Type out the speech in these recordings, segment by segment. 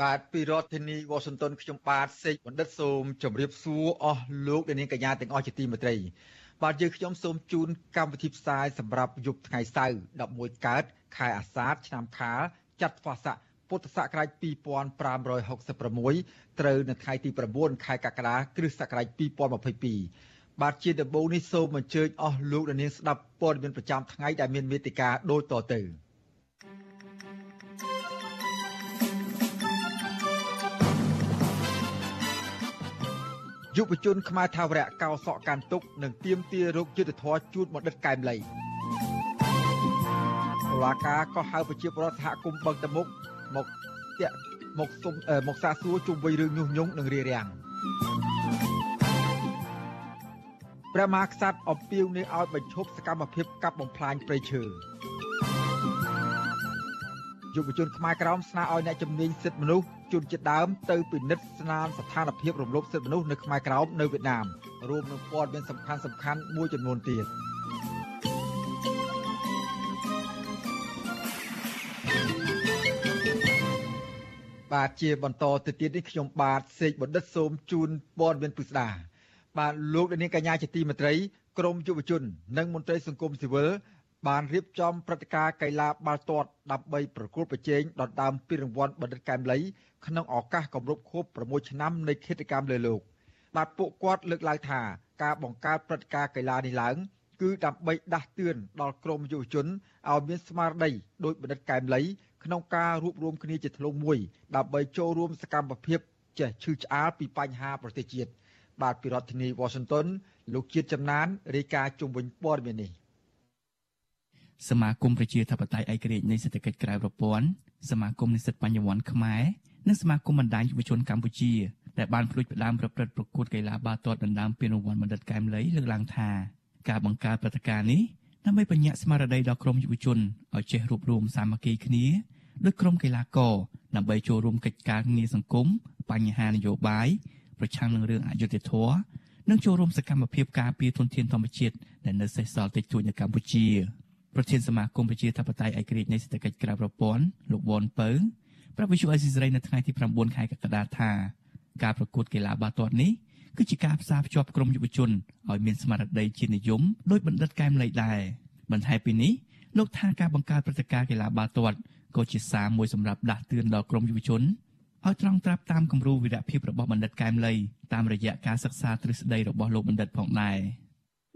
បាទពីរដ្ឋធានីវ៉ាស៊ីនតោនខ្ញុំបាទសេកបណ្ឌិតសូមជម្រាបសួរអស់លោកអ្នកនាងកញ្ញាទាំងអស់ជាទីមេត្រីបាទយើងខ្ញុំសូមជូនកម្មវិធីផ្សាយសម្រាប់យប់ថ្ងៃសៅរ៍11កើតខែអាសាឍឆ្នាំខាលចត្វាស័កពុទ្ធសករាជ2566ត្រូវនៅថ្ងៃទី9ខែកក្កដាគ្រិស្តសករាជ2022បាទជាដំបូងនេះសូមអញ្ជើញអស់លោកអ្នកនាងស្ដាប់ព័ត៌មានប្រចាំថ្ងៃដែលមានមេតិការដូចតទៅ។ យុវជនខ្មែរថាវរៈកោសក់កាន់ទុកនិងទៀមទារោគយុទ្ធធរជូតបណ្ឌិតកែមលីតុលាការក៏ហៅប្រជាពលរដ្ឋសហគមន៍បឹងតមុកមកតាក់មកសុំមកសាកសួរជុំវិញរឿងញុះញង់និងរារាំងព្រះមហាក្សត្រអំពាវនាវឲ្យបញ្ឈប់សកម្មភាពកាប់បំផ្លាញព្រៃឈើ យុវជនខ្មែរក្រោមស្នើឲ្យអ្នកជំនាញសិទ្ធិមនុស្សជនជាតិដើមទៅពិនិត្យស្នាមស្ថានភាពរំលោភសិទ្ធិមនុស្សនៅខ្មែរក្រោមនៅវៀតណាមរួមនឹងព័ត៌មានសំខាន់សំខាន់មួយចំនួនទៀតបាទជាបន្តទៅទៀតនេះខ្ញុំបាទសេកបណ្ឌិតសូមជូនព័ត៌មានពិស្ដាបាទលោកនាងកញ្ញាជាទីមេត្រីក្រមយុវជន និងមន្ត្រីសង្គមស៊ីវិល បានរៀបចំព្រឹត្តិការណ៍កីឡាបាល់ទាត់ដើម្បីប្រកួតប្រជែងដណ្ដើមពានរង្វាន់បណ្ឌិតកែមលីក្នុងឱកាសគម្រប់ខួប6ឆ្នាំនៃគិតកម្មលើលោកបាទពួកគាត់លើកឡើងថាការបង្កើតព្រឹត្តិការណ៍កីឡានេះឡើងគឺដើម្បីដាស់តឿនដល់ក្រមយុវជនឲ្យមានស្មារតីដោយបណ្ឌិតកែមលីក្នុងការរួបរวมគ្នាជាធ្លុងមួយដើម្បីចូលរួមសកម្មភាពចេះឈឺឆ្អាលពីបញ្ហាប្រទេសជាតិបាទពីរដ្ឋធានី Washington លោកជាតិចំណានរាយការណ៍ជុំវិញព័ត៌មាននេះ សមាគមប្រជាធិបតេយ្យឯករាជ្យនៃសេដ្ឋកិច្ចក្រៅប្រព័ន្ធសមាគមនិស្សិតបញ្ញវន្តខ្មែរនិងសមាគមបណ្ដាញយុវជនកម្ពុជាដែលបានផ្ដួចផ្ដើមប្រព្រឹត្តប្រកួតកីឡាបាល់ទាត់ដណ្ដើមពានរង្វាន់បណ្ឌិតកែមលីលើកឡើងថាការបង្កើតព្រឹត្តិការណ៍នេះដើម្បីបញ្ញាក់ស្មារតីដល់ក្រុមយុវជនឲ្យចេះរួបរวมសាមគ្គីគ្នាដោយក្រុមកីឡាករដើម្បីចូលរួមកិច្ចការងារសង្គមបញ្ហានយោបាយប្រឆាំងនឹងរឿងអយុត្តិធម៌និងចូលរួមសកម្មភាពការពារធនធានធម្មជាតិដែលនៅសេសសល់តិចតួចនៅកម្ពុជា ប្រធានសមាគមប្រជាធិបតេយ្យឯករាជ្យនៃសេដ្ឋកិច្ចក្រៅប្រព័ន្ធលោកវ៉ុនពៅប្រាប់វិទ្យុអេស៊ីសរ៉ៃនៅថ្ងៃទី9ខែកក្កដាថាការប្រកួតកីឡាបាល់ទាត់នេះគឺជាការផ្សារភ្ជាប់ក្រុមយុវជនឲ្យមានស្មារតីជានិយមដោយបណ្ឌិតកែមលីដែរបន្ថែមពីនេះលោកថាការបង្កើតព្រឹត្តិការណ៍កីឡាបាល់ទាត់ក៏ជាសារមួយសម្រាប់ដាស់តឿនដល់ក្រុមយុវជនឲ្យត្រង់ត្រាប់តាមគំរូវីរភាពរបស់បណ្ឌិតកែមលីតាមរយៈការសិក្សាទ្រឹស្ដីរបស់លោកបណ្ឌិតផងដែរ។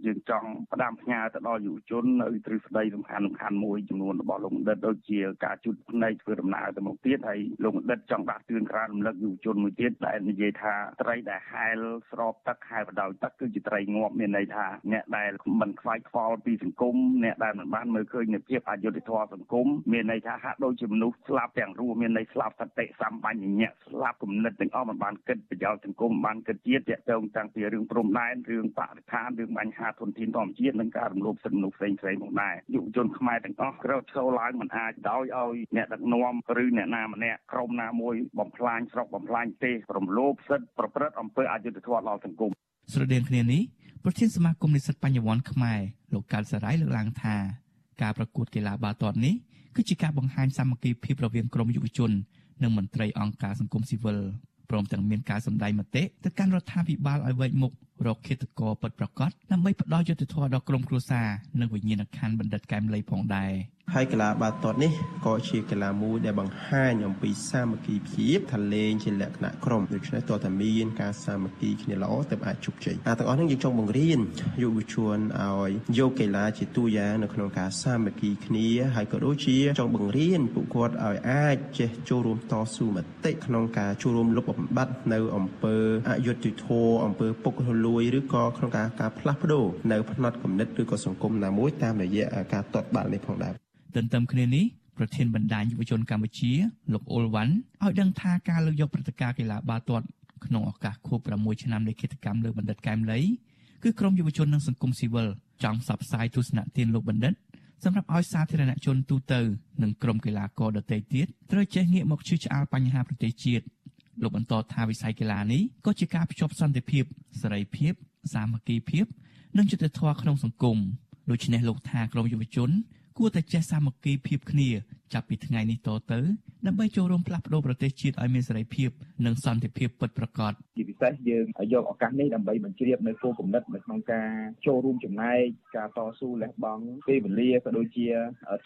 យើងចង់ផ្ដាំផ្ញើទៅដល់យុវជននៅទ្រឹស្ដីសំខាន់សំខាន់មួយចំនួនរបស់លោកបណ្ឌិតដូចជាការជូតភ្នែកធ្វើដំណើរទៅមុខទៀតហើយលោកបណ្ឌិតចង់ដាក់ទឿនក្រានរំលឹកយុវជនមួយទៀតដែលនិយាយថាត្រីដែលហែលស្របទឹកហែលបដោយទឹកគឺជាត្រីងាប់មានន័យថាអ្នកដែលមិនខ្វាយខ្វល់ពីសង្គមអ្នកដែលមិនបានមើលឃើញនូវភាពអយុត្តិធម៌សង្គមមានន័យថាហាក់ដូចជាមនុស្សស្លាប់ទាំងរស់មានន័យស្លាប់សតិសម្បញ្ញៈស្លាប់គំនិតទាំងអស់មិនបានគិតប្រយោជន៍សង្គមបានគិតជាតិតាក់ទងតាំងពីរឿងព្រំដែនរឿងបរិស្ថានរឿងបញ្ហាធនធានធម្មជាតិនិងការរំលោភសិទ្ធិមនុស្សផ្សេងផ្សេងផងដែរយុវជនខ្មែរទាំងអស់ក្រោកឈរឡើងមិនអាចដោយឲ្យអ្នកដឹកនាំឬអ្នកណាម្នាក់ក្រុមណាមួយបំផ្លាញស្រុកបំផ្លាញទេរំលោភសិទ្ធិប្រព្រឹត្តអំពើអយុត្តិធម៌ដល់សង្គមស្រដៀងគ្នានេះប្រធានសមាគមនិស្សិតបញ្ញវន្តខ្មែរលោកកាលសរាយលើកឡើងថាការប្រកួតកីឡាបាល់ទាត់នេះគឺជាការបង្ហាញសាមគ្គីភាពរវាងក្រុមយុវជននិងមន្ត្រីអង្គការសង្គមស៊ីវិលព្រមទាំងមានការសម្ដែងមតិទៅកាន់រដ្ឋាភិបាលឲ្យវែកមុខរកឃាតករពិតប្រាកដដើម្បីផ្ដល់យុត្តិធម៌ដល់ក្រុមគ្រួសារនិងវិញ្ញាណក្ខន្ធបណ្ឌិតកែមលីផងដែរ។ហើយកីឡាបាល់ទាត់នេះក៏ជាកីឡាមួយដែលបង្ហាញអំពីសាមគ្គីភាពថាលេងជាលក្ខណៈក្រុមដូច្នេះតើតាមានការសាមគ្គីគ្នាល្អទើបអាចជោគជ័យអាទាំងអស់នេះយើងចង់បង្រៀនយុវជនឲ្យយកកីឡាជាតួយ៉ាងនៅក្នុងការសាមគ្គីគ្នាហើយក៏ដូចជាចង់បង្រៀនពួកគាត់ឲ្យអាចចេះចូលរួមតស៊ូមតិក្នុងការចូលរួមលុបបំបាត់នៅអំពើអយុត្តិធម៌អំពើពុករលួយឬក៏ក្នុងការការផ្លាស់ប្ដូរនៅផ្នត់គំនិតឬក៏សង្គមណាមួយតាមរយៈការទាត់បាល់នេះផងដែរទន្ទឹមគ្នានេះប្រធានបណ្ដាញយុវជនកម្ពុជាលោកអ៊ុលវ៉ាន់ឲ្យដឹងថាការលើកយកព្រឹត្តិការណ៍កីឡាបាល់ទាត់ក្នុងឱកាសខួប6ឆ្នាំនៃគិតកម្មលើបណ្ឌិតកែមលីគឺក្រមយុវជននិងសង្គមស៊ីវិលចង់ផ្សព្វផ្សាយទស្សនៈទានលោកបណ្ឌិតសម្រាប់ឲ្យសាធារណជនទូទៅនិងក្រុមកីឡាករដទៃទៀតត្រូវចេះងាកមកជឿឆ្អាលបញ្ហាប្រទេសជាតិ លោកបន្តថាវិស័យកីឡានេះក៏ជាការភ្ជាប់សន្តិភាពសេរីភាព សាមគ្គីភាព និងយុត្តិធម៌ក្នុងសង្គមដូច្នេះលោកថាក្រមយុវជន គួរតែចេះសាមគ្គីភាពគ្នាចាប់ពីថ្ងៃនេះតទៅដើម្បីចូលរួមផ្លាស់ប្ដូរប្រទេសជាតិឲ្យមានសេរីភាពនិងសន្តិភាពពិតប្រាកដជាពិសេសយើងយកឱកាសនេះដើម្បីបញ្ជ្រាបនៅគោលគំនិតនៅក្នុងការចូលរួមចំណែកការតស៊ូលះបង់ពេលវេលាក៏ដូចជា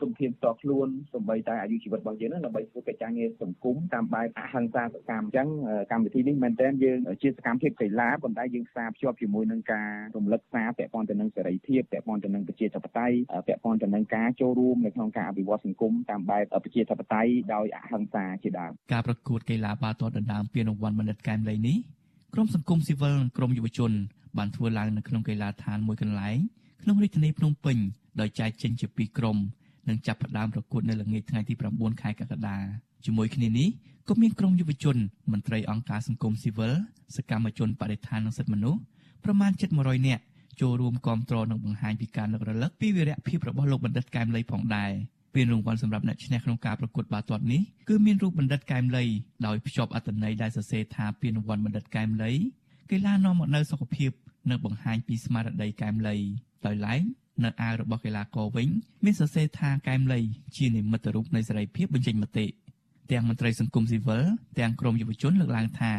ធនធានផ្ទាល់ខ្លួនសម្បីតែអាយុជីវិតរបស់យើងនឹងដើម្បីធ្វើកិច្ចការងារសង្គមតាមបែបអហិង្សាសកម្មអញ្ចឹងកម្មវិធីនេះមែនតើយើងជាសកម្មភាពកីឡាប៉ុន្តែយើងផ្សារភ្ជាប់ជាមួយនឹងការរំលឹកសារពាក់ព័ន្ធទៅនឹងសេរីភាពពាក់ព័ន្ធទៅនឹងប្រជាធិបតេយ្យពាក់ព័ន្ធទៅនឹងការចូលរួមនៅក្នុងការអភិវឌ្ឍសង្គមតាមបែបប្រជាធិបតេយ្យដោយអហិង្សាជាដើមការប្រកួតកីឡាបាល់ទាត់ដណ្ដើមពានរង្វាន់បណ្ឌិតកែមលីនេះក្រុមសង្គមស៊ីវិលនិងក្រុមយុវជនបានធ្វើឡើងនៅក្នុងកីឡាដ្ឋានមួយកន្លែងក្នុងរាជធានីភ្នំពេញដោយចែកចេញជាពីរក្រុមនិងចាប់ផ្ដើមប្រកួតនៅល្ងាចថ្ងៃទី9ខែកក្កដាជាមួយគ្នានេះក៏មានក្រុមយុវជនមន្ត្រីអង្គការសង្គមស៊ីវិលសកម្មជនបរិស្ថាននិងសិទ្ធិមនុស្សប្រមាណជិត100នាក់ចូលរួមគាំទ្រនិងបង្ហាញពីការនឹករលឹកពីវីរភាពរបស់លោកបណ្ឌិតកែមលីផងដែរ ពានរង្វាន់សម្រាប់អ្នកឈ្នះក្នុងការប្រកួតបាល់ទាត់នេះគឺមានរូបបណ្ឌិតកែមលីដោយភ្ជាប់អត្ថន័យដែលសរសេរថាពានរង្វាន់បណ្ឌិតកែមលីកីឡានាំមកនូវសុខភាពនិងបង្ហាញពីស្មារតីកែមលីដោយឡែកនៅអាវរបស់កីឡាករវិញមានសរសេរថាកែមលីជានិមិត្តរូបនៃសេរីភាពបញ្ចេញមតិទាំងមន្ត្រីសង្គមស៊ីវិលទាំងក្រមយុវជនលើកឡើងថា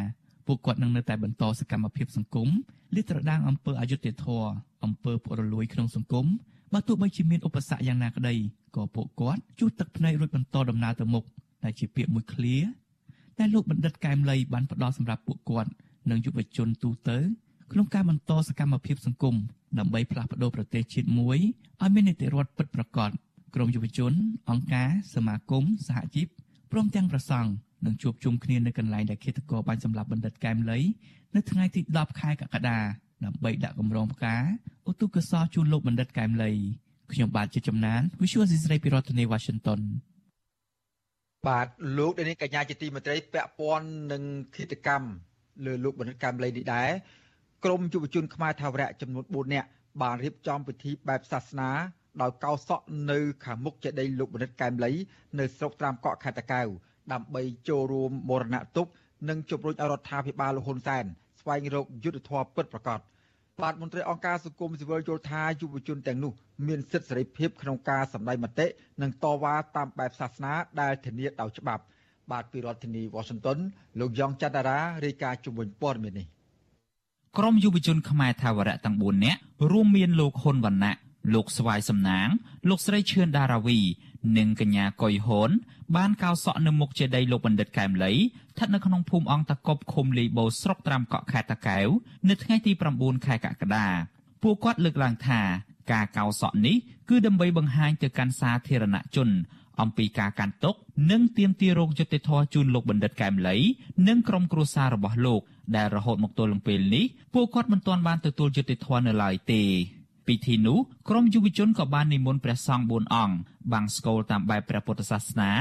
ពួកគាត់នឹងនៅតែបន្តសកម្មភាពសង្គមលាតត្រដាងអំពើអយុត្តិធម៌អំពើពុករលួយក្នុងសង្គម បើទោះបីជាមានឧបសគ្គយ៉ាងណាក្តីក៏ពួកគាត់ជួសទឹកភ្នែករួចបន្តដំណើរទៅមុខដែលជាពាក្យមួយឃ្លាដែលលោកបណ្ឌិតកែមលីបានផ្ដល់សម្រាប់ពួកគាត់និងយុវជនទូទៅក្នុងការបន្តសកម្មភាពសង្គមដើម្បីផ្លាស់ប្ដូរប្រទេសជាតិមួយឲ្យមាននីតិរដ្ឋពិតប្រាកដក្រមយុវជន អង្គការសមាគមសហជីពព្រមទាំងប្រសង់នឹងជួបជុំគ្នានៅកន្លែងដែលឃាតករបានសម្លាប់បណ្ឌិតកែមលីនៅថ្ងៃទី10ខែកក្កដា ដើម្បីដាក់កម្រងផ្កាឧទ្ទិសកុសលជូនលោកបណ្ឌិតកែមលីខ្ញុំបាទជាចំណាន Visual ស៊ីស្រីពីរដ្ឋធានី Washington បាទលោកដានីកញ្ញាជាទីមេត្រីពាក់ព័ន្ធនឹងគិតកម្មលើលោកបណ្ឌិតកែមលីនេះដែរក្រមយុវជនខ្មែរថាវរៈចំនួន4នាក់បានរៀបចំពិធីបែបសាសនាដោយកោសក់នៅខាងមុខចេតិយលោកបណ្ឌិតកែមលីនៅស្រុកត្រាមកក់ខេត្តតាកែវដើម្បីចូលរួមមរណទុកនិងជំរុញឲ្យរដ្ឋាភិបាលលហ៊ុនសែនស្វែងរកយុទ្ធធម៌ពិតប្រាកដ បាទមន្ត្រីអង្គការសង្គមស៊ីវិលយល់ថាយុវជនទាំងនោះមានសិទ្ធិសេរីភាពក្នុងការសម្ដែងមតិនិងតវ៉ាតាមបែបសាសនាដែលធានាដោយច្បាប់ បាទពីរដ្ឋធានី Washington លោកយ៉ងច័ន្ទតារារាយការណ៍ជំនួយព័ត៌មាននេះក្រមយុវជនខ្មែរថាវរៈទាំង4នាក់រួមមានលោកហ៊ុនវណ្ណៈ លោកស្វាយសំណាង លោកស្រីឈឿនដារាវី និងកញ្ញាកុយហូនបានកោសក់នៅមុខចេតិយលោកបណ្ឌិតកែមលីស្ថិតនៅក្នុងភូមិអង្គតកប់ឃុំលីបូស្រុកត្រាំកក់ខេត្តតាកែវនៅថ្ងៃទី9ខែកក្កដាពួកគាត់លើកឡើងថាការកោសក់នេះគឺដើម្បីបង្ហាញទៅកាន់សាធារណជន អំពីការកាន់ទុកនិងទាមទាររោគយុត្តិធម៌ជូនលោកបណ្ឌិតកែមលី និងក្រុមគ្រួសាររបស់លោកដែលរហូតមកទល់នឹងពេលនេះពួកគាត់មិនទាន់បានទទួលយុត្តិធម៌នៅឡើយទេ ពិធីនោះក្រុមយុវជនក៏បាននិមន្តព្រះសង្ឃ4អង្គបាំងស្កូលតាមបែបព្រះពុទ្ធសាសនា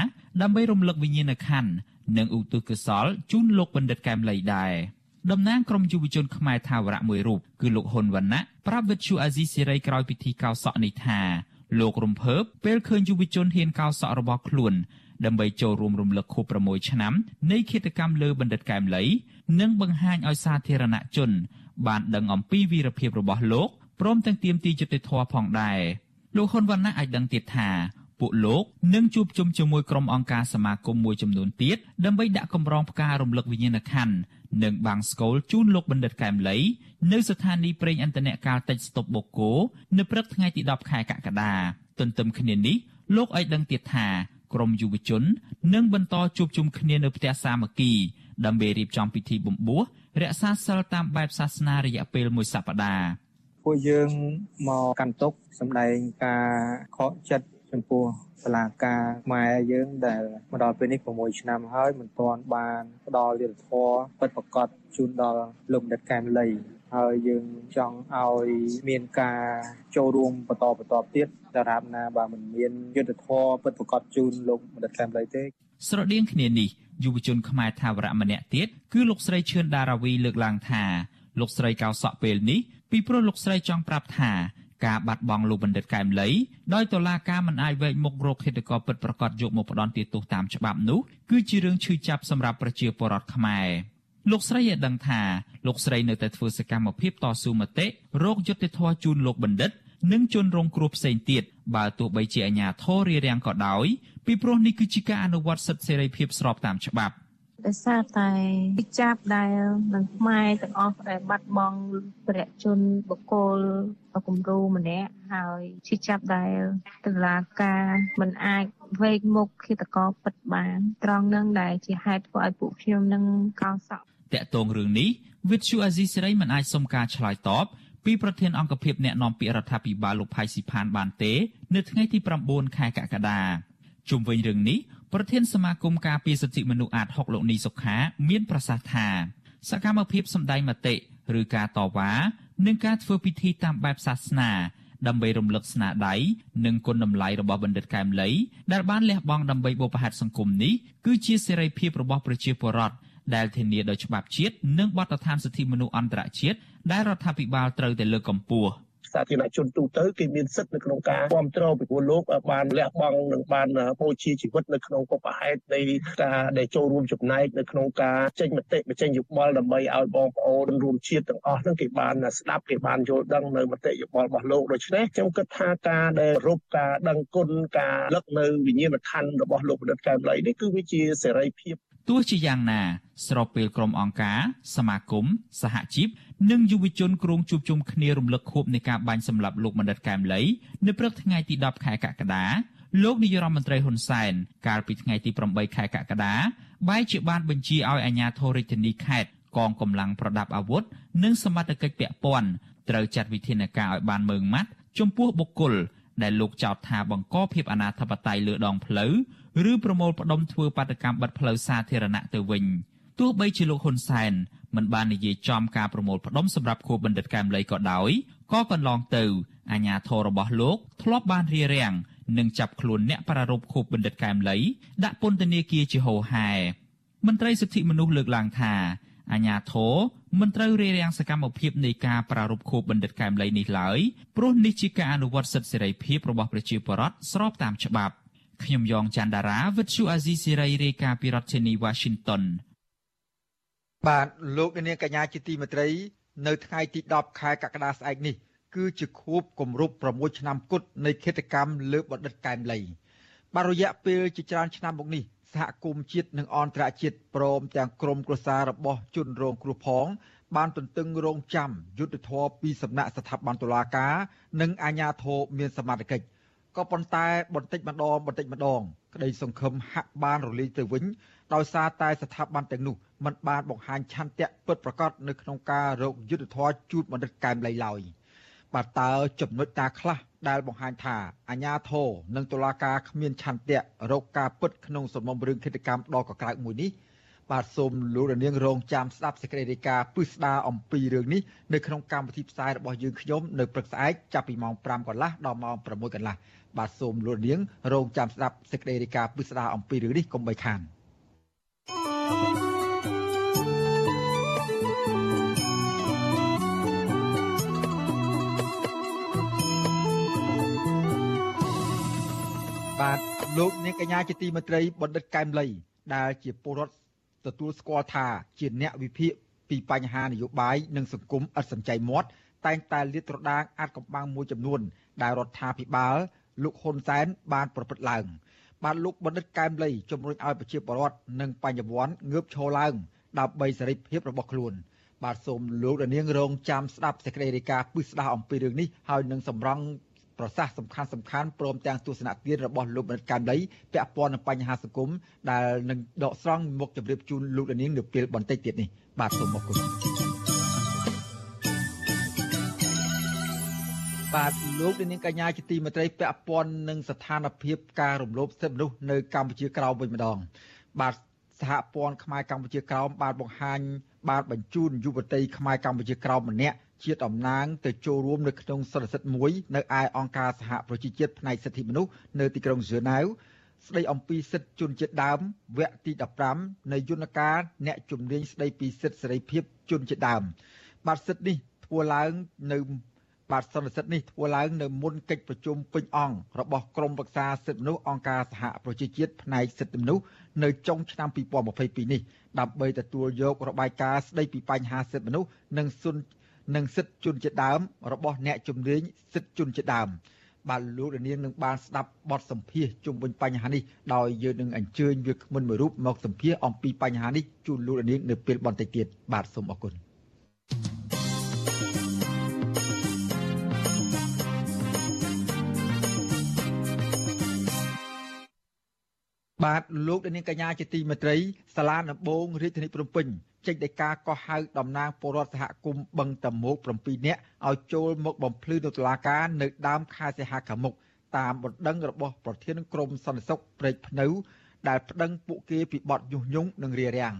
ដើម្បីរំលឹកវិញ្ញាណក្ខន្ធនិងឧទ្ទិសកុសលជូនលោកបណ្ឌិតកែមលីដែរតំណាងក្រុមយុវជនខ្មែរថាវរៈមួយរូបគឺលោកហ៊ុនវណ្ណៈប្រាប់វិទ្យុអាស៊ីសេរីក្រោយពិធីកោសក់នេះថាលោករំភើបពេលឃើញយុវជនហ៊ានកោសក់របស់ខ្លួនដើម្បីចូលរួមរំលឹកខួប6ឆ្នាំនៃឃាតកម្មលើបណ្ឌិតកែមលី និងបង្ហាញឲ្យសាធារណជន បានដឹងអំពីវីរភាពរបស់លោក ព្រមទាំងទាមទារយុត្តិធម៌ផងដែរលោកហ៊ុនវណ្ណៈអាចដឹងទៀតថាពួកលោកនឹងជួបជុំជាមួយក្រុមអង្គការសមាគមមួយចំនួនទៀតដើម្បីដាក់កម្រងផ្ការរំលឹកវិញ្ញាណក្ខន្ធនិងបាំងស្កូលជូនលោកបណ្ឌិតកែមលីនៅស្ថានីយ៍ប្រេងឥន្ធនៈកាលតិចស្តុបបូកូនៅព្រឹកថ្ងៃទី10ខែកក្កដាទន្ទឹមគ្នានេះលោកឲ្យដឹងទៀតថាក្រមយុវជននឹងបន្តជួបជុំគ្នានៅផ្ទះសាមគ្គីដើម្បីរៀបចំពិធីបំពោះរក្សាសិលតាមបែបសាសនារយៈពេលមួយសប្តាហ៍ ពួកយើងមកកាន់ទុកសម្ដែងការខកចិត្តចំពោះសាលាការខ្មែរយើងដែលមកដល់ពេលនេះ6ឆ្នាំហើយមិនទាន់បានផ្ដល់យុទ្ធធរពិតប្រាកដជូនដល់លោកដិតកែមលីហើយយើងចង់ឲ្យមានការចូលរួមបន្តបន្តទៀតតារាបណាបើមិនមានយុទ្ធធរពិតប្រកបជូនលោកបណ្ឌិតកែមលីទេ ស្រដៀងគ្នានេះយុវជនខ្មែរថាវរៈម្នាក់ទៀតគឺលោកស្រីឈឿនដារាវីលើកឡើងថាលោកស្រីកោសក់ពេលនេះ ពីព្រោះលោកស្រីចង់ប្រាប់ថាការបាត់បង់លោកបណ្ឌិតកែមលីដោយតុលាការមិនអាចវែកមុខរកឃាតករពិតប្រាកដយកមកផ្ដន់ទោសតាមច្បាប់នោះគឺជារឿងឈឺចាប់សម្រាប់ប្រជាពលរដ្ឋខ្មែរលោកស្រីឲ្យដឹងថាលោកស្រីនៅតែធ្វើសកម្មភាពតស៊ូមតិរោគយុត្តិធម៌ជូនលោកបណ្ឌិត និងជនរងគ្រោះផ្សេងទៀតបើទោះបីជាអាជ្ញាធររារាំងក៏ដោយពីព្រោះនេះគឺជាការអនុវត្តសិទ្ធិសេរីភាពស្របតាមច្បាប់ ដោយសារតែពិចាប់ដែលនឹងខ្មែរទាំងអស់ដែលបាត់បង់ព្រះជនបុគ្គលគំរូម្នាក់ហើយជាចាប់ដែលតឡាការមិនអាចវេកមុខឃាតករពិតបានត្រង់នឹងដែលជាហេតុធ្វើឲ្យពួកខ្ញុំនឹងកោសក់តកតងរឿងនេះវិទ្យុអាស៊ីសេរីមិនអាចសុំការឆ្លើយតបពីប្រធានអង្គភិបអ្នកណែនាំពាក្យរដ្ឋាភិបាលលោកផៃស៊ីផានបានទេ នៅថ្ងៃទី9ខែកក្កដាជុំវិញរឿងនេះ ប្រធានសមាគមការពារសិទ្ធិមនុស្សអាត6លោកនីសុខា មានប្រសាសន៍ថា សកម្មភាពសម្ដែងមតិឬការតវ៉ានិងការធ្វើពិធីតាមបែបសាសនាដើម្បីរំលឹកស្នាដៃនិងគុណតម្លៃរបស់បណ្ឌិតកែមលីដែលបានលះបង់ដើម្បីបុព្វហេតុសង្គមនេះគឺជាសេរីភាពរបស់ប្រជាពលរដ្ឋដែលធានាដោយច្បាប់ជាតិនិងបទដ្ឋានសិទ្ធិមនុស្សអន្តរជាតិដែលរដ្ឋាភិបាលត្រូវតែលើកកម្ពស់។ សាធារណជនទូទៅគេមានសិទ្ធិនៅក្នុងការគ្រប់គ្រងពីព្រោះលោកបានលះបង់និងបានបូជាជីវិតនៅក្នុងកុបហេតុនៃការដែលចូលរួមចំណែកនៅក្នុងការចេញមតិបញ្ចេញយោបល់ដើម្បីឲ្យបងប្អូនរួមជាតិទាំងអស់ហ្នឹងគេបានស្ដាប់គេបានយល់ដឹងនៅមតិយោបល់របស់លោកដូច្នេះខ្ញុំគិតថាការដែលរូបការដឹងគុណការលឹកនៅវិញ្ញាណក្ខន្ធរបស់លោកបណ្ឌិតកែមលីនេះគឺវាជាសេរីភាព ទោះជាយ៉ាងណា ស្របពេលក្រុមអង្គការសមាគមសហជីពនិងយុវជនក្រុងជួបជុំគ្នារំលឹកខួបនៃការបាញ់សម្លាប់លោកបណ្ឌិតកែមលីនៅព្រឹកថ្ងៃទី10ខែកក្កដាលោកនាយរដ្ឋមន្ត្រីហ៊ុនសែនកាលពីថ្ងៃទី8ខែកក្កដាបែរជាបានបញ្ជាឲ្យអាជ្ញាធររាជធានីខេត្តកងកម្លាំងប្រដាប់អាវុធនិងសមត្ថកិច្ចពាក់ព័ន្ធត្រូវចាត់វិធានការឲ្យបានម៉ឺងម៉ាត់ចំពោះបុគ្គលដែលលោកចោទថាបង្កភាពអនាធបត័យលើដងផ្លូវ ឬប្រមូលផ្ដុំធ្វើបាតកម្មបិទផ្លូវសាធារណៈទៅវិញទោះបីជាលោកហ៊ុនសែនមិនបាននិយាយចំការប្រមូលផ្ដុំសម្រាប់ខួបបណ្ឌិតកែមលីក៏ដោយក៏កន្លងទៅអាញាធររបស់លោកធ្លាប់បានរៀបរៀងនិងចាប់ខ្លួនអ្នកប្រារព្ធខួបបណ្ឌិតកែមលីដាក់ពន្ធនាគារជាហូហែមន្ត្រីសិទ្ធិមនុស្សលើកឡើងថាអាញាធរមិនត្រូវរារាំងសកម្មភាពនៃការប្រារព្ធខួបបណ្ឌិតកែមលីនេះឡើយព្រោះនេះជាការអនុវត្តសិទ្ធិសេរីភាពរបស់ប្រជាពលរដ្ឋស្របតាមច្បាប់ ខ្ញុំយ៉ងច័ន្ទដារាវិទ្យុអាស៊ីសេរីរាយការណ៍ពីរដ្ឋធានី Washington បាទលោកនាងកញ្ញាជាទីមេត្រី នៅថ្ងៃទី10ខែកក្កដាស្អែកនេះគឺជាខួបគម្រប់6ឆ្នាំគត់នៃគិតកម្មលើបណ្ឌិតកែមលីបាទរយៈពេលជាច្រើនឆ្នាំមកនេះសហគមន៍ជាតិនិងអន្តរជាតិព្រមទាំងក្រមគ្រួសាររបស់ជនរងគ្រោះផង បានទន្ទឹងរង់ចាំយុទ្ធធរពីសំណាក់ស្ថាប័នតុលាការ និងអាជ្ញាធរមានសមត្ថកិច្ច ក៏ប៉ុន្តែបន្តិចម្ដងបន្តិចម្ដង ក្តីសង្ឃឹមហាក់បានរលាយទៅវិញដោយសារតែស្ថាប័នទាំងនោះមិនបានបង្ហាញឆន្ទៈពិតប្រាកដនៅក្នុងការរកយុទ្ធធរជូតបណ្ឌិតកែមលីឡើយបាទតើចំណុចតាខ្លះដែលបង្ហាញថាអាញាធរនិងតុលាការគ្មានឆន្ទៈរកការពិតក្នុងសំណុំរឿងឃាតកម្មដ៏កក្រើកមួយនេះ បាទសូមលោករនាងរងចាំស្ដាប់សេចក្តីរាយការណ៍ពិស្ដារអំពីរឿងនេះនៅក្នុងកម្មវិធីផ្សាយរបស់យើងខ្ញុំនៅព្រឹកស្អែកចាប់ពីម៉ោង5កន្លះដល់ម៉ោង6កន្លះបាទសូមលោករនាងរងចាំស្ដាប់សេចក្តីរាយការណ៍ពិស្ដារអំពីរឿងនេះកុំបីខាន thank you បាទលោកនាងកញ្ញាជាទីមេត្រីបណ្ឌិតកែមលីដែលជាពលរដ្ឋ ទទួលស្គាល់ថាជាអ្នកវិភាគពីបញ្ហានយោបាយនិងសង្គមឥតសំចៃមាត់តែងតែលាតត្រដាងអាចកំបាំងមួយចំនួន ដែលរដ្ឋាភិបាលលោកហ៊ុនសែនបានប្រព្រឹត្តឡើងបាទលោកបណ្ឌិតកែមលីជំរុញឲ្យប្រជាពលរដ្ឋនិងបញ្ញវន្តងើបឈរឡើងដើម្បីសេរីភាពរបស់ខ្លួនបាទសូមលោកនាងរងចាំស្ដាប់សេចក្តីរាយការណ៍ពិស្ដារអំពីរឿងនេះហើយនឹងសម្រង់ ប្រសាសន៍សំខាន់សំខាន់ព្រមទាំងទស្សនៈទានរបស់លោកបណ្ឌិតកែមលីពាក់ព័ន្ធនឹងបញ្ហាសង្គមដែលនឹងដកស្រង់មុខជម្រាបជូនលោកនាងនៅពេលបន្តិចទៀតនេះបាទសូមអរគុណបាទលោកនាងកញ្ញាជាទីមេត្រីពាក់ព័ន្ធនឹងស្ថានភាពការរំលោភសិទ្ធិមនុស្សនៅកម្ពុជាក្រោមវិញម្ដង បាទសហព័ន្ធខ្មែរកម្ពុជាក្រោមបានបង្ហាញបានបញ្ជូនយុវតីខ្មែរកម្ពុជាក្រោមម្នាក់ ជាតំណាងទៅចូលរួមនៅក្នុងសន្និសីទមួយនៅឯអង្គការសហប្រជាជាតិផ្នែកសិទ្ធិមនុស្សនៅទីក្រុងហ្សឺណែវស្ដីអំពីសិទ្ធិជនជាតិដើមវគ្គទី15នៃយន្តការអ្នកជំនាញស្ដីពីសិទ្ធិសេរីភាពជនជាតិដើមបាទសិទ្ធិនេះធ្វើឡើងនៅបាទសន្និសីទនេះធ្វើឡើងនៅមុនកិច្ចប្រជុំពេញអង្គរបស់ក្រមប្រឹក្សាសិទ្ធិមនុស្សអង្គការសហប្រជាជាតិផ្នែកសិទ្ធិមនុស្សនៅចុងឆ្នាំ2022នេះដើម្បីទទួលយករបាយការណ៍ស្ដីពីបញ្ហាសិទ្ធិមនុស្សនិងសុ ននិងសិទ្ធិជនជាតិដើមរបស់អ្នកជំនាញសិទ្ធិជនជាតិដើមបាទលោកលាននឹងបានស្ដាប់បទសម្ភាសជុំវិញបញ្ហានេះដោយយើងនឹងអញ្ជើញវាគ្មិនមួយរូបមកសម្ភាសអំពីបញ្ហានេះជូនលោកលាននៅពេលបន្តិចទៀតបាទសូមអរគុណ បាទលោកនាងកញ្ញាជាទីមេត្រីសាលាដំបងរាជធានីភ្នំពេញចេញដីកាកោះហៅតំណាងពលរដ្ឋសហគមន៍បឹងតមោក7នាក់ឲ្យចូលមកបំភ្លឺនៅតុលាការនៅដើមខែសីហាខាងមុខតាមបណ្ដឹងរបស់ប្រធានក្រុមសន្តិសុខព្រែកភ្នៅ ដែលប្តឹងពួកគេពីបទញុះញង់និងរារាំង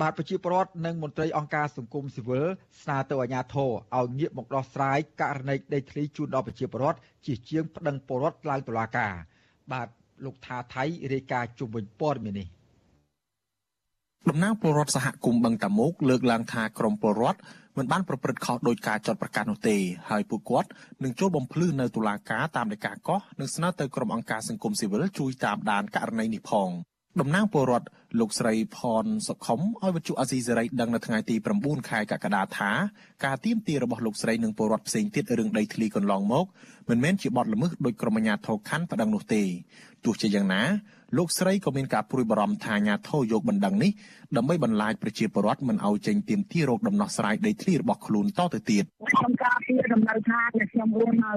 បាទប្រជាពលរដ្ឋនិងមន្ត្រីអង្គការសង្គមស៊ីវិលស្នើទៅអាជ្ញាធរឲ្យងាកមកដោះស្រាយករណីដីធ្លីជូនដល់ប្រជាពលរដ្ឋជាជាងប្តឹងពលរដ្ឋឡើងតុលាការបាទ លោកថាថៃរាយការណ៍ជុំវិញព័ត៌មាននេះតំណាងពលរដ្ឋសហគមន៍បឹងតាមុកលើកឡើងថាក្រមពលរដ្ឋមិនបានប្រព្រឹត្តខុសដោយការចាត់ប្រកាសនោះទេហើយពួកគាត់នឹងចូលបំភ្លឺនៅតុលាការតាមដីកាកោះនិងស្នើទៅក្រុមអង្គការសង្គមស៊ីវិលជួយតាមដានករណីនេះផង តំណាងពលរដ្ឋលោកស្រីផនសុខុមឲ្យវិទ្យុអាស៊ីសេរីដឹងនៅថ្ងៃទី9ខែកក្កដាថាការទៀមទារបស់លោកស្រីនិងពលរដ្ឋផ្សេងទៀតរឿងដីធ្លីកន្លងមកមិនមែនជាបទល្មើសដោយក្រុមអាជ្ញាធរខណ្ឌប្តឹងនោះទេទោះជាយ៉ាងណាលោកស្រីក៏មានការព្រួយបារម្ភថាអាញាធរយកបណ្ដឹងនេះដើម្បីបន្លាចប្រជាពលរដ្ឋមិនឲ្យចេញទៀមទីរោគដំណោះស្រាយដីធ្លីរបស់ខ្លួនតទៅទៀតខ្ញុំការពីដំណើរថាខ្ញុំរស់នៅ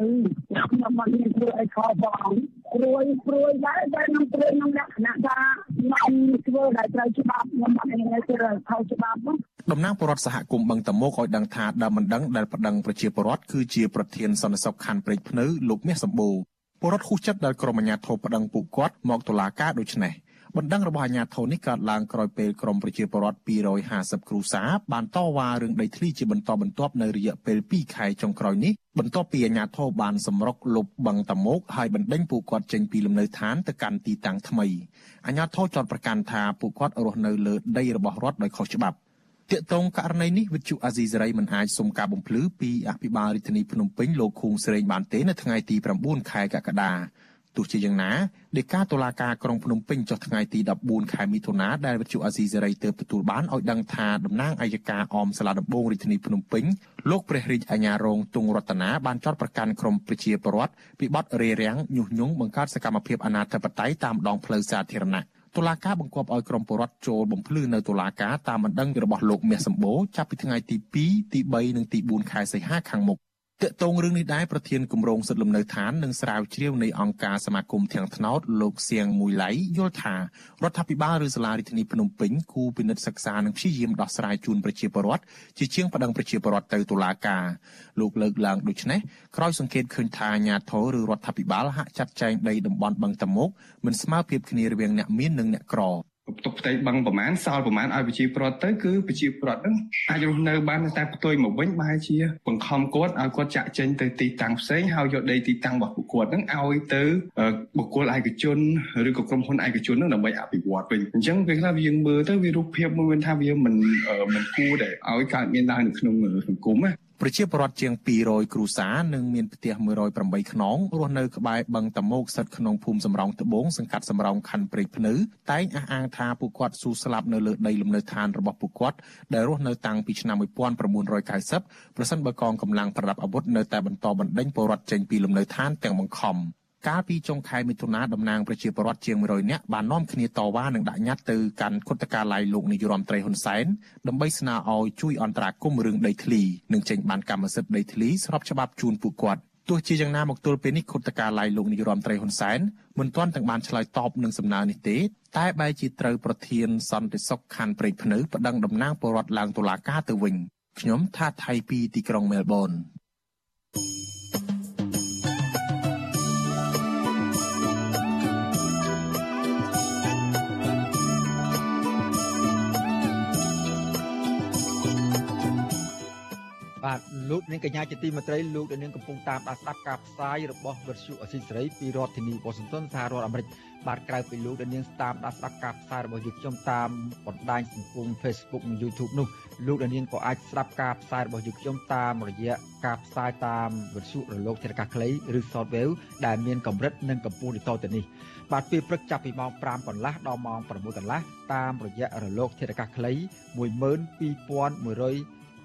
ខ្ញុំមិនមានធ្វើអីខុសបង ព្រួយព្រួយដែរតែខ្ញុំព្រួយក្នុងលក្ខណៈថាខ្ញុំធ្វើដែលត្រូវច្បាប់ខ្ញុំអត់មានធ្វើខុសច្បាប់តំណាងពលរដ្ឋសហគមន៍បឹងតមោកឲ្យដឹងថាដើមបណ្ដឹងដែលប្តឹងប្រជាពលរដ្ឋគឺជាប្រធានសន្តិសុខខណ្ឌព្រែកភ្នៅលោកមាសសម្បូរពលរដ្ឋហ៊ូចិត្តដែលក្រុមអាជ្ញាធរប្តឹងពួកគាត់មកតុលាការដូចនេះ បណ្ដឹងរបស់អាជ្ញាធរនេះកើតឡើងក្រោយពេលក្រមប្រជាពលរដ្ឋ250គ្រួសារបានតវ៉ារឿងដីធ្លីជាបន្តបន្ទាប់នៅរយៈពេល2ខែចុងក្រោយនេះបន្ទាប់ពីអាជ្ញាធរបានសម្រុកលុបបឹងតមោកហើយបណ្ដេញពួកគាត់ចេញពីលំនៅឋានទៅកាន់ទីតាំងថ្មីអាជ្ញាធរចោទប្រកាន់ថាពួកគាត់រស់នៅលើដីរបស់រដ្ឋដោយខុសច្បាប់ទាក់ទងករណីនេះវិទ្យុអាស៊ីសេរីមិនអាចសុំការបំភ្លឺពីអភិបាលរាជធានីភ្នំពេញលោកខួងស្រេងបានទេនៅថ្ងៃទី9ខែកក្កដា ទោះជាយ៉ាងណាដីកាតុលាការក្រុងភ្នំពេញចុះថ្ងៃទី14ខែមិថុនាដែលវិទ្យុអាស៊ីសេរីទើបទទួលបានឲ្យដឹងថាតំណាងអัยការអមសាលាដំបងរាជធានីភ្នំពេញលោកព្រះរាជអាជ្ញារងទងរតនាបានចោទប្រកាន់ក្រុមប្រជាពលរដ្ឋពីបទរារាំងញុះញង់បង្កើតសកម្មភាពអនាធិបតេយ្យតាមដងផ្លូវសាធារណៈតុលាការបង្គាប់ឲ្យក្រុមពលរដ្ឋចូលបំភ្លឺនៅតុលាការតាមបណ្ដឹងរបស់លោកមាសសម្បូរចាប់ពីថ្ងៃទី2ទី3និងទី4ខែសីហាខាងមុខ តកតងរឿងនេះដែរប្រធានគម្រោងសិទ្ធិលំនៅឋាននិងស្រាវជ្រាវនៃអង្គការសមាគមទាំងថ្នោតលោកសៀងមួយឡៃយល់ថារដ្ឋាភិបាលឬសាលារដ្ឋាភិបាលភ្នំពេញគូពិនិត្យសិក្សានិងព្យាយាមដោះស្រាយជូនប្រជាពលរដ្ឋជាជាងប្តឹងប្រជាពលរដ្ឋទៅតុលាការលោកលើកឡើងដូចនេះក្រោយសង្កេតឃើញថាអាជ្ញាធរឬរដ្ឋាភិបាលហាក់ចាត់ចែងដីតំបន់បឹងតមុកមិនស្មើភាពគ្នារវាងអ្នកមាននិងអ្នកក្រ ទុកផ្ទៃបឹងប្រមាណសល់ប្រមាណឲ្យប្រជាប្រដ្ឋទៅគឺប្រជាប្រដ្ឋហ្នឹងអាចរស់នៅបានតែផ្ទុយមកវិញបែរជាបង្ខំគាត់ឲ្យគាត់ចាក់ចេញទៅទីតាំងផ្សេងហើយយកដីទីតាំងរបស់ពួកគាត់ហ្នឹងឲ្យទៅបុគ្គលឯកជនឬក៏ក្រុមហ៊ុនឯកជនហ្នឹងដើម្បីអភិវឌ្ឍវិញអញ្ចឹងពេលខ្លះយើងមើលទៅវារូបភាពមួយថាវាមិនមិនគួរដែលឲ្យកើតមានឡើងនៅក្នុងសង្គមណា ប្រជាពលរដ្ឋជាង200គ្រួសារនិងមានផ្ទះ108ខ្នងរស់នៅក្បែរបឹងតមោកស្ថិតក្នុងភូមិសំរោងត្បូងសង្កាត់សំរោងខណ្ឌព្រែកភ្នៅតែងអះអាងថាពួកគាត់ស៊ូស្លាប់នៅលើដីលំនៅឋានរបស់ពួកគាត់ដែលរស់នៅតាំងពីឆ្នាំ1990ប្រសិនបើកងកម្លាំងប្រដាប់អាវុធនៅតែបន្តបណ្ដេញពលរដ្ឋចេញពីលំនៅឋានទាំងបង្ខំ។ កាលពីចុងខែមិថុនាតំណាងប្រជាពលរដ្ឋជាង100នាក់បាននាំគ្នាតវ៉ានិងដាក់ញត្តិទៅកាន់គុតកាល័យលោកនាយរដ្ឋមន្ត្រីហ៊ុនសែនដើម្បីស្នើឲ្យជួយអន្តរាគមន៍រឿងដីធ្លីនិងចេញបានកម្មសិទ្ធិដីធ្លីស្របច្បាប់ជូនពួកគាត់ទោះជាយ៉ាងណាមកទល់ពេលនេះគុតកាល័យលោកនាយរដ្ឋមន្ត្រីហ៊ុនសែនមិនទាន់ទាំងបានឆ្លើយតបនឹងសំណើនេះទេតែបែរជាត្រូវប្រធានសន្តិសុខខណ្ឌព្រែកភ្នៅប្តឹងតំណាងពលរដ្ឋឡើងតុលាការទៅវិញខ្ញុំថាថៃពីទីក្រុងមែលប៊ន លោកនាងកញ្ញាជាទីមេត្រីលោកនាងកំពុងតាមដានស្ដាប់ការផ្សាយរបស់វិទ្យុអសីសេរីពីរដ្ឋធានីវ៉ាស៊ីនតោនសហរដ្ឋអាមេរិកបាទក្រៅពីលោកនាងតាមដានស្ដាប់ការផ្សាយរបស់យើងខ្ញុំតាមបណ្ដាញសង្គម Facebook និង YouTube នោះលោកនាងក៏អាចស្ដាប់ការផ្សាយរបស់យើងខ្ញុំតាមរយៈការផ្សាយតាមវិទ្យុរលកធាតុអាកាសខ្លីឬ Shortwave ដែលមានកម្រិតនិងកម្ពស់ដូចតទៅនេះបាទពេលព្រឹកចាប់ពីម៉ោង5កន្លះដល់ម៉ោង6កន្លះតាមរយៈរលកធាតុអាកាសខ្លី12100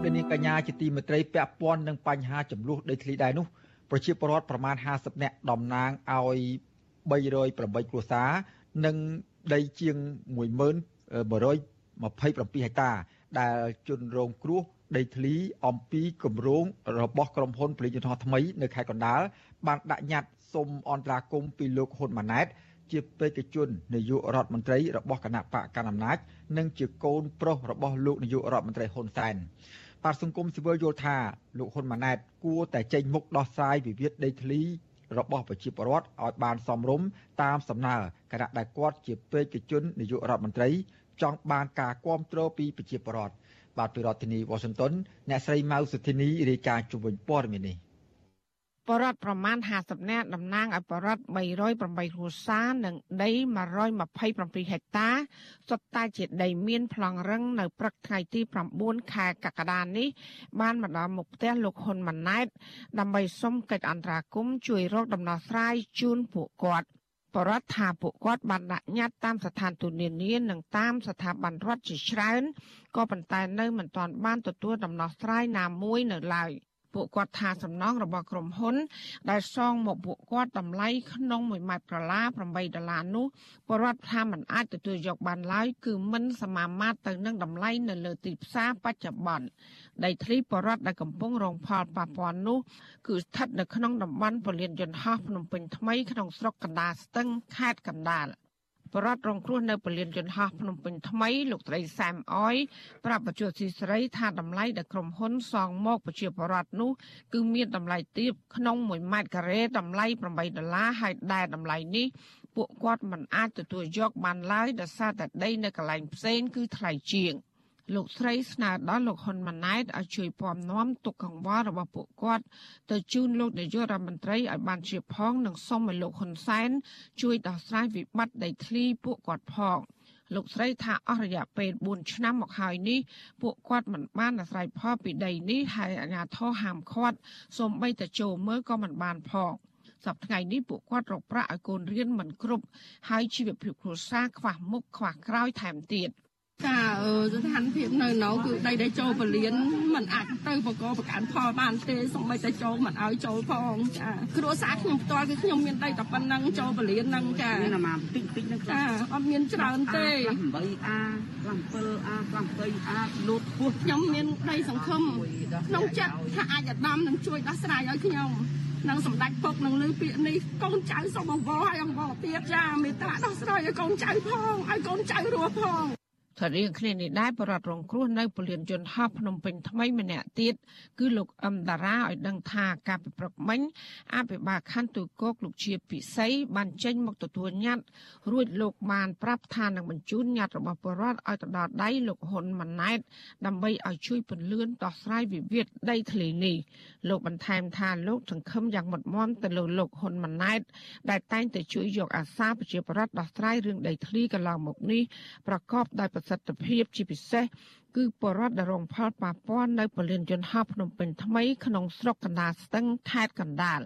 លោកនាងកញ្ញាជាទីមេត្រីពាក់ព័ន្ធនឹងបញ្ហាចំនួនដីធ្លីដែរនោះប្រជាពលរដ្ឋប្រមាណ50នាក់តំណាងឲ្យ308គ្រួសារនិងដីជាង11127ហិកតាដែលជន់រងគ្រោះដីធ្លីអំពីគម្រោងរបស់ក្រុមហ៊ុនពលិយន្តហោះថ្មីនៅខេត្តកណ្ដាលបានដាក់ញត្តិសុំអន្តរាគមន៍ពីលោកហ៊ុនម៉ាណែតជាបេក្ខជននាយករដ្ឋមន្ត្រីរបស់គណៈបកកណ្ដាលអំណាច និងជាកូនប្រុសរបស់លោកនាយករដ្ឋមន្ត្រីហ៊ុនសែន បាទសង្គមស៊ីវិលយល់ថាលោកហ៊ុនម៉ាណែតគួរតែចេញមុខដោះស្រាយវិវាទដីធ្លីរបស់ប្រជាពលរដ្ឋឲ្យបានសមរម្យតាមសំណើគណៈដែលគាត់ជាបេក្ខជននាយករដ្ឋមន្ត្រី ចង់បានការគ្រប់គ្រងពីប្រជាពលរដ្ឋបាទពីរដ្ឋធានីវ៉ាស៊ីនតោនអ្នកស្រីម៉ៅសុធីនីរាយការណ៍ជុំវិញព័ត៌មាននេះ បរដ្ឋប្រមាណ50នាក់តំណាងឲ្យបរដ្ឋ308គ្រួសារនិងដី127ហិកតាសុទ្ធតែជាដីមានប្លង់រឹងនៅព្រឹកថ្ងៃទី9ខែកក្កដានេះបានមកដល់មុខផ្ទះលោកហ៊ុនម៉ាណែតដើម្បីសុំកិច្ចអន្តរាគមន៍ជួយរកដំណោះស្រាយជូនពួកគាត់បរដ្ឋថាពួកគាត់បានដាក់ញត្តិតាមស្ថានទូតនានានិងតាមស្ថាប័នរដ្ឋជាច្រើនក៏ប៉ុន្តែនៅមិនទាន់បានទទួលដំណោះស្រាយណាមួយនៅឡើយ។ ពួកគាត់ថាសំណងរបស់ក្រុមហ៊ុន ដែលសងមកពួកគាត់តម្លៃក្នុង1ម៉ែត្រក្រឡា8ដុល្លារនោះបរដ្ឋថាมันអាចទទួលយកបានឡើយគឺមិនសមាមាត្រទៅនឹងតម្លៃនៅលើទីផ្សារបច្ចុប្បន្នដីធ្លីបរដ្ឋដែលកំពុងរងផលប៉ះពាល់នោះគឺស្ថិតនៅក្នុងតំបន់ពលានយន្តហោះភ្នំពេញថ្មីក្នុងស្រុកកណ្ដាលស្ទឹងខេត្តកណ្ដាល បរដ្ឋរងគ្រោះនៅពលានយន្តហោះភ្នំពេញថ្មីលោកស្រីសែមអយប្រាប់បច្ចុប្បន្នស៊ីស្រីថាតម្លៃដែលក្រុមហ៊ុនសងមកប្រជាបរដ្ឋនោះគឺមានតម្លៃទាបក្នុង1ម៉ែត្រការ៉េតម្លៃ8ដុល្លារហើយដែលតម្លៃនេះពួកគាត់មិនអាចទទួលយកបានឡើយដោយសារតែដីនៅកន្លែងផ្សេងគឺថ្លៃជាង។ លោកស្រីស្នើដល់លោកហ៊ុនម៉ាណែតឲ្យជួយពំនាំទុកកង្វល់របស់ពួកគាត់ទៅជូនលោកនាយករដ្ឋមន្ត្រីឲ្យបានជាផងនិងសូមឲ្យលោកហ៊ុនសែនជួយដោះស្រាយវិបត្តិដីធ្លីពួកគាត់ផងលោកស្រីថាអស់រយៈពេល4ឆ្នាំមកហើយនេះពួកគាត់មិនបានអាស្រ័យផលពីដីនេះហើយអាជ្ញាធរហាមឃាត់សូម្បីតែចូលមើលក៏មិនបានផងសប្តាហ៍នេះពួកគាត់រកប្រាក់ឲ្យកូនរៀនមិនគ្រប់ហើយជីវភាពគ្រួសារខ្វះមុខខ្វះក្រោយថែមទៀត។ ចាស្ថានភាពនៅនៅគឺដីដែលចូលពលានมันអាចទៅបកបកាន់ផលបានទេសូម្បីតែចូលមិនឲ្យចូលផងចាគ្រួសារខ្ញុំផ្ទាល់គឺខ្ញុំមានដីតែប៉ុណ្ណឹងចូលពលានហ្នឹងចាមានអាតិចតិចហ្នឹងចាអត់មានច្រើនទេ 8 A 7 A 8 A លូតពោះខ្ញុំមានដីសង្ឃឹមក្នុងចិត្តថាអាចអាដាមនឹងជួយដោះស្រាយឲ្យខ្ញុំនឹងសម្ដេចពុកនឹងលើពាក្យនេះកូនចៅសូមអង្វរឲ្យអង្វរទៀតចាមេត្តាដោះស្រាយឲ្យកូនចៅផងឲ្យកូនចៅរស់ផង ថារៀងគ្នានេះដែរបរដ្ឋរងគ្រោះនៅពលានយន្តហោះភ្នំពេញថ្មីម្នាក់ទៀតគឺលោកអឹមតារាឲ្យដឹងថាការពិព្រឹកមិញអភិបាលខណ្ឌទូកោកលោកជាពិសីបានចេញមកទទួលញត្តិរួចលោកបានប្រាប់ថានឹងបញ្ជូនញត្តិរបស់បរដ្ឋឲ្យទៅដល់ដៃលោកហ៊ុនម៉ាណែតដើម្បីឲ្យជួយពន្លឿនដោះស្រាយវិវាទដីធ្លីនេះលោកបន្ថែមថាលោកសង្ឃឹមយ៉ាងមុតមមទៅលើលោកហ៊ុនម៉ាណែតដែលតែងតែជួយយកអាសាប្រជាប្រដ្ឋដោះស្រាយរឿងដីធ្លីកន្លងមកនេះប្រកបដោយប្រសិទ្ធភាពជាពិសេសគឺបរដ្ឋដែលរងផលប៉ះពាល់នៅពលានយន្តហោះភ្នំពេញថ្មីក្នុងស្រុកកណ្ដាលស្ទឹងខេត្តកណ្ដាល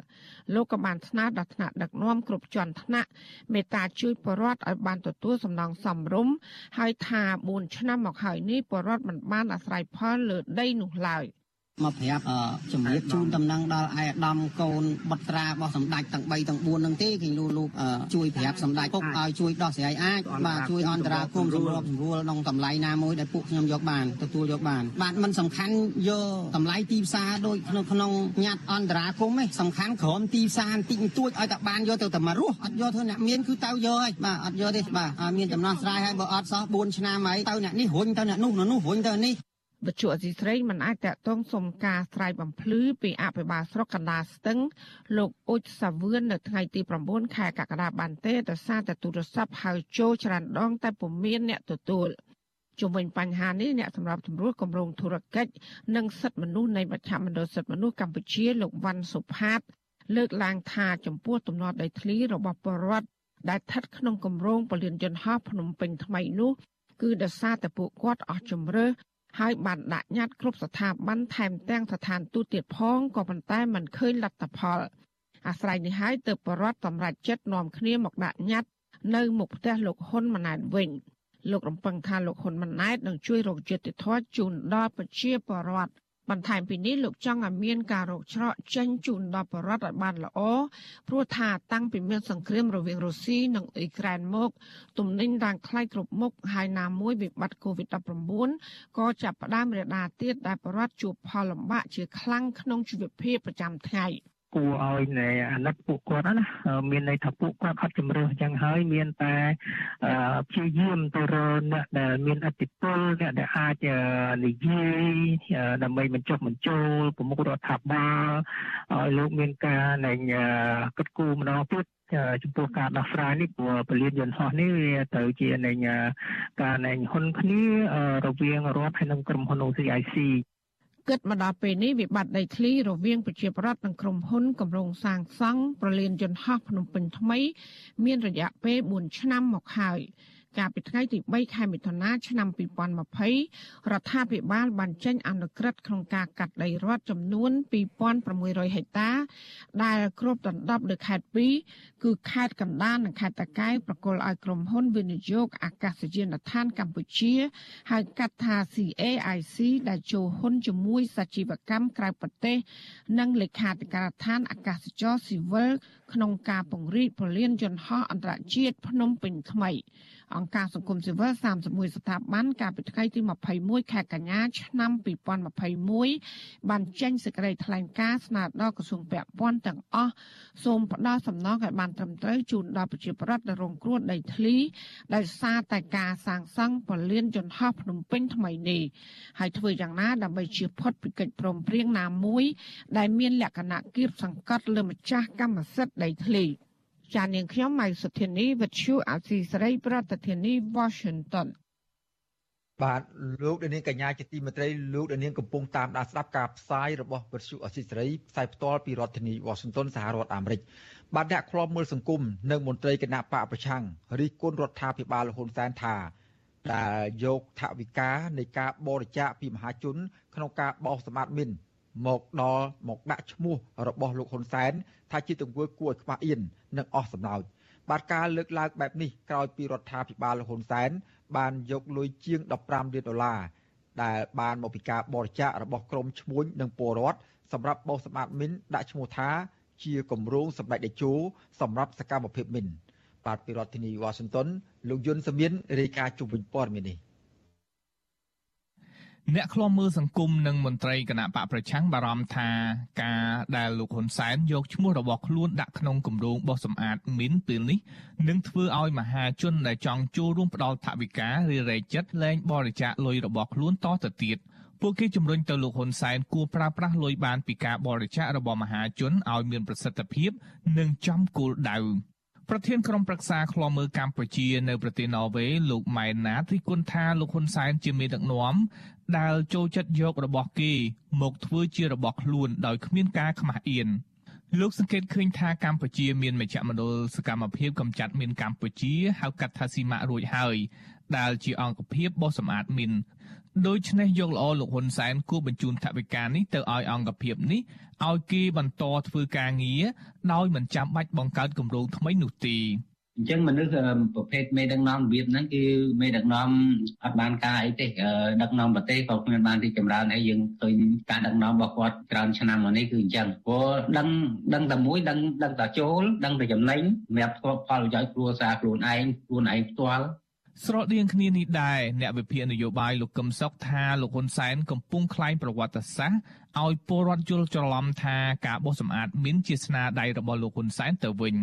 លោកក៏បានស្នើដល់ថ្នាក់ដឹកនាំគ្រប់ជាន់ថ្នាក់មេត្តាជួយបរដ្ឋឲ្យបានទទួលសំណងសមរម្យហើយថា4ឆ្នាំមកហើយនេះបរដ្ឋមិនបានអាស្រ័យផលលើដីនោះឡើយ មកប្រាប់ជំរាបជូនដំណឹងដល់ឯកឧត្តមកូនបុត្រារបស់សម្ដេចទាំង3ទាំង4នឹងទេគេលោកលោកជួយប្រាប់សម្ដេចពុកឲ្យជួយដោះស្រាយអាចបាទជួយអន្តរាគមន៍សម្របសម្រួលក្នុងតម្លៃណាមួយដែលពួកខ្ញុំយកបានទទួលយកបានបាទมันសំខាន់យកតម្លៃទីផ្សារដូចនៅក្នុងញត្តិអន្តរាគមន៍ទេសំខាន់ក្រមទីផ្សារបន្តិចបន្តួចឲ្យតែបានយកទៅតែមករស់អត់យកធ្វើអ្នកមានគឺទៅយកហើយបាទអត់យកទេបាទមានដំណោះស្រាយហើយបើអត់សោះ4ឆ្នាំហើយទៅអ្នកនេះរុញទៅអ្នកនោះនោះរុញទៅនេះ បច្ចុប្បន្នអសីស្រីមិនអាចតកតងសុំការស្រ័យបំភ្លឺពីអភិបាលស្រុកកណ្ដាលស្ទឹងលោកអ៊ុចសាវឿននៅថ្ងៃទី9ខែកក្កដាបានទេដោយសារតែទូរស័ព្ទហៅចូលច្រើនដងតែពុំមានអ្នកទទួលជុំវិញបញ្ហានេះអ្នកសម្របសម្រួលគម្រោងធុរកិច្ចនិងសិទ្ធិមនុស្សនៃមជ្ឈមណ្ឌលសិទ្ធិមនុស្សកម្ពុជាលោកវ៉ាន់សុផាត លើកឡើងថាចំពោះទំនាស់ដីធ្លីរបស់ពលរដ្ឋដែលស្ថិតក្នុងគម្រោងពលានយន្តហោះភ្នំពេញថ្មីនោះគឺដោយសារតែពួកគាត់អស់ជំរឿ ហើយបានដាក់ញត្តិគ្រប់ស្ថាប័នថែមទាំងស្ថានទូតទៀតផងក៏ប៉ុន្តែមិនឃើញលទ្ធផលអាស្រ័យនេះហើយទើបបរដ្ឋសម្រាប់ចិត្តនាំគ្នាមកដាក់ញត្តិនៅមុខផ្ទះលោកហ៊ុនម៉ាណែតវិញលោករំពឹងថាលោកហ៊ុនម៉ាណែតនឹងជួយរកយុត្តិធម៌ជូនដល់ប្រជាពលរដ្ឋ បន្ថែមពីនេះលោកចង់ឲ្យមានការរកច្រកចេញជូនដល់បរដ្ឋឲ្យបានល្អព្រោះថាតាំងពីមានសង្គ្រាមរវាងរុស្ស៊ីនិងអ៊ុយក្រែនមកទំនិញរាងថ្លៃគ្រប់មុខហើយណាមួយវិបត្តិ COVID-19 ក៏ចាប់ផ្ដើមរាលដាលទៀតដែលបរដ្ឋជួបផលលំបាកជាខ្លាំងក្នុងជីវភាពប្រចាំថ្ងៃ។ គួរឲ្យនៃអាណិតពួកគាត់ណាមានន័យថាពួកគាត់អត់ជំរឿអញ្ចឹងហើយមានតែព្យាយាមទៅរកអ្នកដែលមានអធិបុលអ្នកដែលអាចនិយាយដើម្បីបញ្ចុះបញ្ចូលប្រមុខរដ្ឋាភិបាលឲ្យលោកមានការនៃគិតគូរម្ដងទៀតចំពោះការដោះស្រាយនេះព្រោះពលានយន្តហោះនេះវាទៅជានៃការនៃហ៊ុនគ្នារវាងរដ្ឋហើយនិងក្រុមហ៊ុន OCIC គិតមកដល់ពេលនេះវិបត្តិដីធ្លីរវាងប្រជាប្រដ្ឋនិងក្រុមហ៊ុនគម្រោងសាងសង់ប្រលានយន្តហោះភ្នំពេញថ្មី មានរយៈពេល4ឆ្នាំមកហើយ កាលពីថ្ងៃទី3ខែមិថុនាឆ្នាំ2020រដ្ឋាភិបាលបានចេញអនុក្រឹត្យក្នុងការកាត់ដីរដ្ឋចំនួន2600ហិកតា ដែលគ្របដណ្ដប់លើខេត្ត2គឺខេត្តកណ្ដាលនិងខេត្តតាកែវប្រគល់ឲ្យក្រុមហ៊ុនវិនិយោគអាកាសយានដ្ឋានកម្ពុជាហៅកាត់ថា CAIC ដែលចូលហ៊ុនជាមួយសាជីវកម្មក្រៅប្រទេស និងលេខាធិការដ្ឋានអាកាសចរស៊ីវិលក្នុងការពង្រីកប្រលានយន្តហោះអន្តរជាតិភ្នំពេញថ្មី អង្គការសង្គមស៊ីវិល31ស្ថាប័នកាលពីថ្ងៃទី21ខែកញ្ញាឆ្នាំ2021បានចេញសេចក្តីថ្លែងការណ៍ស្នើដល់ក្រសួងពាក់ព័ន្ធទាំងអស់សូមផ្ដល់សំណងឲ្យបានត្រឹមត្រូវជូនដល់ប្រជាពលរដ្ឋដែលរងគ្រោះដីធ្លីដោយសារតែការសាងសង់ពលានយន្តហោះភ្នំពេញថ្មីនេះហើយធ្វើយ៉ាងណាដើម្បីជៀសផុតពីកិច្ចព្រមព្រៀងណាមួយ ដែលមានលក្ខណៈគៀបសង្កត់លើម្ចាស់កម្មសិទ្ធិដីធ្លី។ ចានាងខ្ញុំម៉ៃសុធានីវិទ្យុអាស៊ីសេរីប្រធានាធិបតី Washington បាទលោកដានាងកញ្ញាជាទីមេត្រីលោកដានាងកំពុងតាមដានស្ដាប់ការផ្សាយរបស់វិទ្យុអស៊ីសេរីផ្សាយផ្ទាល់ពីរដ្ឋធានី Washington សហរដ្ឋអាមេរិកបាទអ្នកខ្លោមមើលសង្គមនិងមន្ត្រីគណៈបកប្រឆាំងរិះគន់រដ្ឋាភិបាលហ៊ុនសែនថាដែលយកថវិកានៃការបរិច្ចាគពីមហាជន ក្នុងការបោសសម្បត្តិមីន មកដល់មកដាក់ឈ្មោះរបស់លោកហ៊ុនសែនថាជាទង្វើគួរឲ្យខ្មាស់អៀននិងអស់សំណើចបាទការលើកឡើងបែបនេះក្រោយពីរដ្ឋាភិបាលហ៊ុនសែនបានយកលុយជាង15លានដុល្លារដែលបានមកពីការបរិច្ចាគរបស់ក្រមឈ្មួញនិងពលរដ្ឋសម្រាប់បោសសម្បត្តិមីនដាក់ឈ្មោះថា ជាគម្រោងសម្ដេចតេជោសម្រាប់សកម្មភាពមីនបាទពីរដ្ឋធានីវ៉ាស៊ីនតោនលោកយុនសមៀនរាយការណ៍ជុំវិញព័ត៌មាននេះ អ្នកខ្លំមើលសង្គមនិងមន្ត្រីគណៈបកប្រឆាំងបារម្ភថាការដែលលោកហ៊ុនសែនយកឈ្មោះរបស់ខ្លួនដាក់ក្នុងគម្រោងបោះសម្អាតមីនពេលនេះនឹងធ្វើឲ្យមហាជនដែលចង់ចូលរួមផ្ដល់ថវិកាឬរែកចិត្តលែងបរិច្ចាគលុយរបស់ខ្លួនតទៅទៀតពួកគេជំរុញទៅលោកហ៊ុនសែនគួរប្រើប្រាស់លុយបានពីការបរិច្ចាគរបស់មហាជនឲ្យមានប្រសិទ្ធភាព និងចំគោលដៅ ប្រធានក្រុមប្រឹក្សាឃ្លាំមើលកម្ពុជានៅប្រទេសណ័រវេសលោកម៉ែនណារិះគន់ថាលោកហ៊ុនសែនជាមេដឹកនាំដែលចូលចិត្តយករបស់គេមកធ្វើជារបស់ខ្លួនដោយគ្មានការខ្មាស់អៀនលោកសង្កេតឃើញថាកម្ពុជាមានមជ្ឈមណ្ឌលសកម្មភាពកម្ចាត់មីនកម្ពុជាហៅកាត់ថាស៊ីម៉ាក់រួចហើយដែលជាអង្គភាពបោះសម្អាតមីន ដូច្នេះយកល្អលោកហ៊ុនសែនគួរបញ្ជូនថវិកានេះទៅឲ្យអង្គភាពនេះឲ្យគេបន្តធ្វើការងារដោយមិនចាំបាច់បង្កើតគម្រោងថ្មីនោះទេអញ្ចឹងមនុស្សប្រភេទមេដឹកនាំរបៀបហ្នឹងគឺមេដឹកនាំអត់បានការអីទេដឹកនាំប្រទេសក៏គ្មានបានទីចម្រើនអីយើងឃើញការដឹកនាំរបស់គាត់ច្រើនឆ្នាំមកនេះគឺអញ្ចឹងព្រោះដឹងដឹងតែមួយដឹងដឹងតែចូលដឹងតែចំណេញសម្រាប់ផលប្រយោជន៍គ្រួសារខ្លួនឯងខ្លួនឯងផ្ទាល់ ស្រដៀងគ្នានេះដែរអ្នកវិភាគនយោបាយលោកកឹមសុខថាលោកហ៊ុនសែនកំពុងក្លែងប្រវត្តិសាស្ត្រឲ្យពលរដ្ឋយល់ច្រឡំថាការបោះសម្អាតមានជាស្នាដៃរបស់លោកហ៊ុនសែនទៅវិញ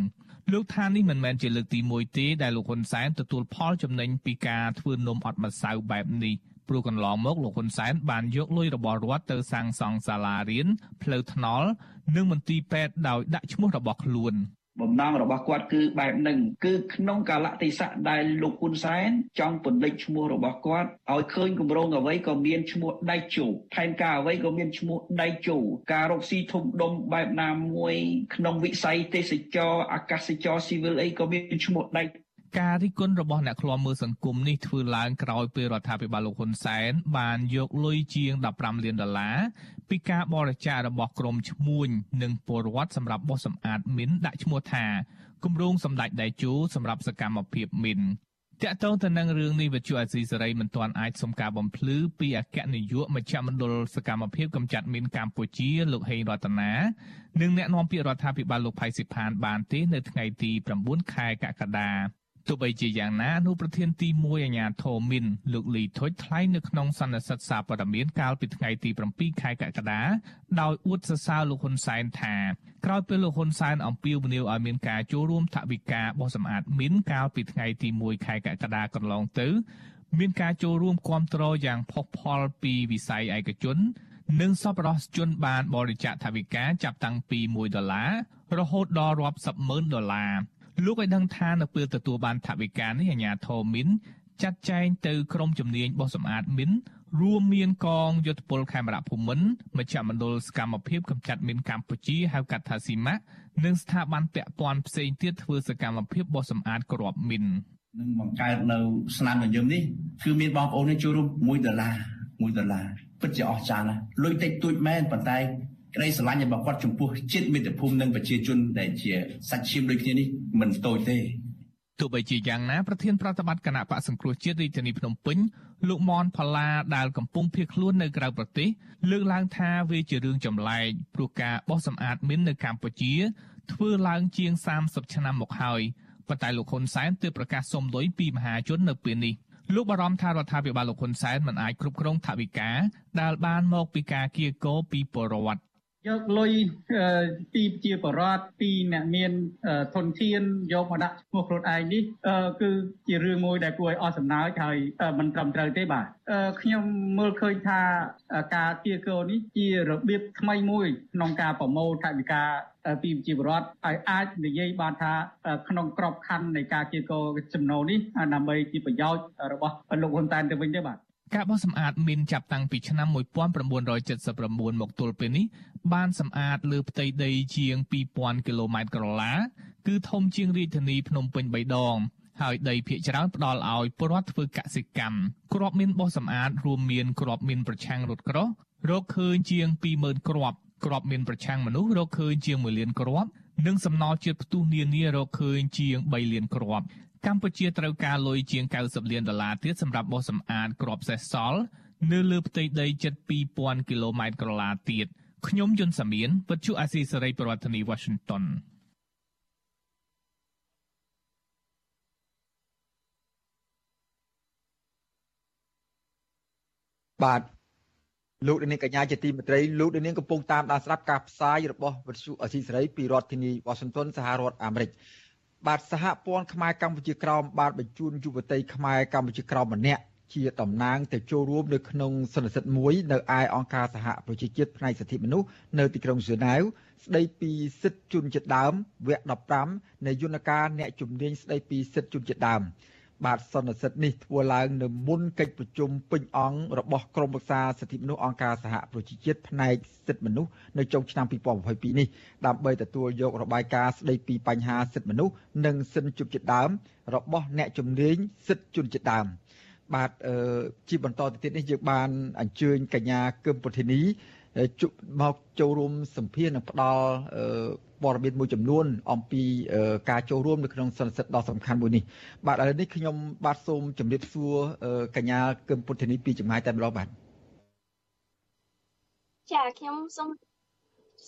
លោកថានេះមិនមែនជាលើកទី1ទេដែលលោកហ៊ុនសែនទទួលផលចំណេញពីការធ្វើនំអត់ម្សៅបែបនេះព្រោះកន្លងមកលោកហ៊ុនសែនបានយកលុយរបស់រដ្ឋទៅសាងសង់សាលារៀនផ្លូវថ្នល់ និងមន្ទីរពេទ្យដោយដាក់ឈ្មោះរបស់ខ្លួន។ បំណងរបស់គាត់គឺបែបហ្នឹងគឺក្នុងកាលៈទេសៈដែលលោកហ៊ុនសែនចង់ពន្លិចឈ្មោះរបស់គាត់ឲ្យឃើញគម្រោងអ្វីក៏មានឈ្មោះដៃជោផែនការអ្វីក៏មានឈ្មោះដៃជោការរកស៊ីធំដុំបែបណាមួយ ក្នុងវិស័យទេសចរអាកាសចរស៊ីវិលអីក៏មានឈ្មោះដៃ ការរិះគន់របស់អ្នកឃ្លាំមើលសង្គមនេះធ្វើឡើងក្រោយពេលរដ្ឋាភិបាលលោកហ៊ុនសែនបានយកលុយជាង15លានដុល្លារពីការបរិច្ចាគរបស់ក្រមឈ្មួញនិងពលរដ្ឋសម្រាប់បោះសម្អាតមីនដាក់ឈ្មោះថាគម្រោងសម្ដេចដៃជូសម្រាប់សកម្មភាពមីនតាក់ទងទៅនឹងរឿងនេះវិទ្យុអាស៊ីសេរីមិនទាន់អាចសុំការបំភ្លឺពីអគ្គនាយកមជ្ឈមណ្ឌលសកម្មភាពកម្ចាត់មីនកម្ពុជាលោកហេងរតនានិងអ្នកនាំពាក្យរដ្ឋាភិបាលលោកផៃស៊ីផានបានទេនៅថ្ងៃទី9ខែកក្កដា ទោះបីជាយ៉ាងណាអនុប្រធានទី1អាញាធមិនលោកលីថុចថ្លែងនៅក្នុងសន្និសីទសារព័ត៌មានកាលពីថ្ងៃទី7ខែកក្កដាដោយអួតសរសើរលោកហ៊ុនសែនថាក្រោយពេលលោកហ៊ុនសែនអំពាវនាវឲ្យមានការចូលរួមថវិកាបោះសម្អាតមីនកាលពីថ្ងៃទី1ខែកក្កដាកន្លងទៅ មានការចូលរួមគ្រប់គ្រងយ៉ាងផុសផុលពីវិស័យឯកជននិងសប្បុរសជនបានបរិច្ចាគថវិកាចាប់តាំងពី1ដុល្លាររហូតដល់រាប់សិបម៉ឺនដុល្លារ លោកឲ្យដឹងថានៅពេលទទួលបានថវិកានេះអាជ្ញាធរមីនចាត់ចែងទៅក្រុមជំនាញបោះសម្អាតមីនរួមមានកងយុទ្ធពលខេមរៈភូមិន្ទមជ្ឈមណ្ឌលសកម្មភាពកម្ចាត់មីនកម្ពុជាហៅកាត់ថាស៊ីម៉ានិងស្ថាប័នពាក់ព័ន្ធផ្សេងទៀតធ្វើសកម្មភាពបោះសម្អាតក្របមីននឹងបង្កើតនៅស្នាមញញឹមនេះគឺមានបងប្អូនចូលរួម1ដុល្លារ1ដុល្លារពិតជាអស្ចារ្យណាស់លុយតិចតួចមែនប៉ុន្តែ ក្តីស្រឡាញ់របស់គាត់ចំពោះជាតិមាតុភូមិនិងប្រជាជនដែលជាសាច់ឈាមដូចគ្នានេះមិនតូចទេទោះបីជាយ៉ាងណាប្រធានប្រតិបត្តិគណៈបកសង្គ្រោះជាតិរាជធានីភ្នំពេញលោកមនផល្លាដែលកំពុងភៀសខ្លួននៅក្រៅប្រទេសលើកឡើងថាវាជារឿងចម្លែកព្រោះការបោះសម្អាតមីននៅកម្ពុជា ធ្វើឡើងជាង30ឆ្នាំមកហើយប៉ុន្តែលោកហ៊ុនសែនទើបប្រកាសសុំលុយពីមហាជននៅពេលនេះលោកបារម្ភថារដ្ឋាភិបាលលោកហ៊ុនសែនមិនអាចគ្រប់គ្រងថវិកាដែលបានមកពីការគៀកោពីពលរដ្ឋ យកលុយពីជាបរតពីអ្នកមានធនធានយកមកដាក់ឈ្មោះខ្លួនឯងនេះគឺជារឿងមួយដែលគួរឲ្យអស់សំណើចហើយមិនត្រឹមត្រូវទេបាទខ្ញុំមើលឃើញថាការគៀកោនេះជារបៀបថ្មីមួយក្នុងការប្រមូលថវិកាពីប្រជាពលរដ្ឋឲ្យអាចនិយាយបានថាក្នុងក្របខ័ណ្ឌនៃការគៀកោចំណូលនេះដើម្បីជាប្រយោជន៍របស់លោកហ៊ុនសែនទៅវិញទេបាទ ការបោះសម្អាតមានចាប់តាំងពីឆ្នាំ1979មកទល់ពេលនេះបានសម្អាតលើផ្ទៃដីជាង2000គីឡូម៉ែត្រក្រឡាគឺធំជាងរាជធានីភ្នំពេញ3ដងហើយដីភាគច្រើនផ្ដល់ឲ្យពលរដ្ឋធ្វើកសិកម្មគ្រាប់មានបោះសម្អាតរួមមានគ្រាប់មានប្រឆាំងរថក្រោះរកឃើញជាង20000គ្រាប់គ្រាប់មានប្រឆាំងមនុស្សរកឃើញជាង1លានគ្រាប់និងសំណល់ជាតិផ្ទុះនានារកឃើញជាង3លានគ្រាប់ កម្ពុជាត្រូវការលុយជាង90លានដុល្លារទៀតសម្រាប់បោះសម្អាតគ្រាប់សេះសល់នៅលើផ្ទៃដីជិត2000គីឡូម៉ែត្រក្រឡាទៀតខ្ញុំយុនសាមៀនវិទ្យុអាស៊ីសេរីប្រធានាធិបតី Washington បាទលោកនាងកញ្ញាជាទីមេត្រីលោកនាងកំពុងតាមដានស្ដាប់ការផ្សាយរបស់វិទ្យុអស៊ីសេរីពីរដ្ឋធានី Washington សហរដ្ឋអាមេរិក បាទសហព័ន្ធខ្មែរកម្ពុជាក្រោមបានបញ្ជូនយុវតីខ្មែរកម្ពុជាក្រោមម្នាក់ជាតំណាងទៅចូលរួមនៅក្នុងសន្និសីទមួយនៅឯអង្គការសហប្រជាជាតិផ្នែកសិទ្ធិមនុស្សនៅទីក្រុងហ្សឺណែវស្ដីពីសិទ្ធិជនជាតិដើមវគ្គ15នៃយន្តការអ្នកជំនាញស្ដីពីសិទ្ធិជនជាតិដើម បាទសន្និសីទនេះធ្វើឡើងនៅមុនកិច្ចប្រជុំពេញអង្គរបស់ក្រមប្រឹក្សាសិទ្ធិមនុស្សអង្គការសហប្រជាជាតិផ្នែកសិទ្ធិមនុស្សនៅចុងឆ្នាំ2022នេះដើម្បីទទួលយករបាយការណ៍ស្ដីពីបញ្ហាសិទ្ធិមនុស្សនិងសិទ្ធិជនជាតិដើម របស់អ្នកជំនាញសិទ្ធិជនជាតិដើមបាទជាបន្តទៅទៀតនេះយើងបានអញ្ជើញកញ្ញាគឹមពុទ្ធិនីមកចូលរួមសម្ភាសនិងផ្ដល់ ព័ត៌មានមួយចំនួន អំពីការចូលរួមនៅក្នុងសន្និសីទដ៏សំខាន់មួយនេះបាទឥឡូវនេះខ្ញុំបាទសូមជម្រាបសួរកញ្ញាគឹមពុទ្ធនីពីចម្ងាយតែម្ដងបាទចាខ្ញុំសូម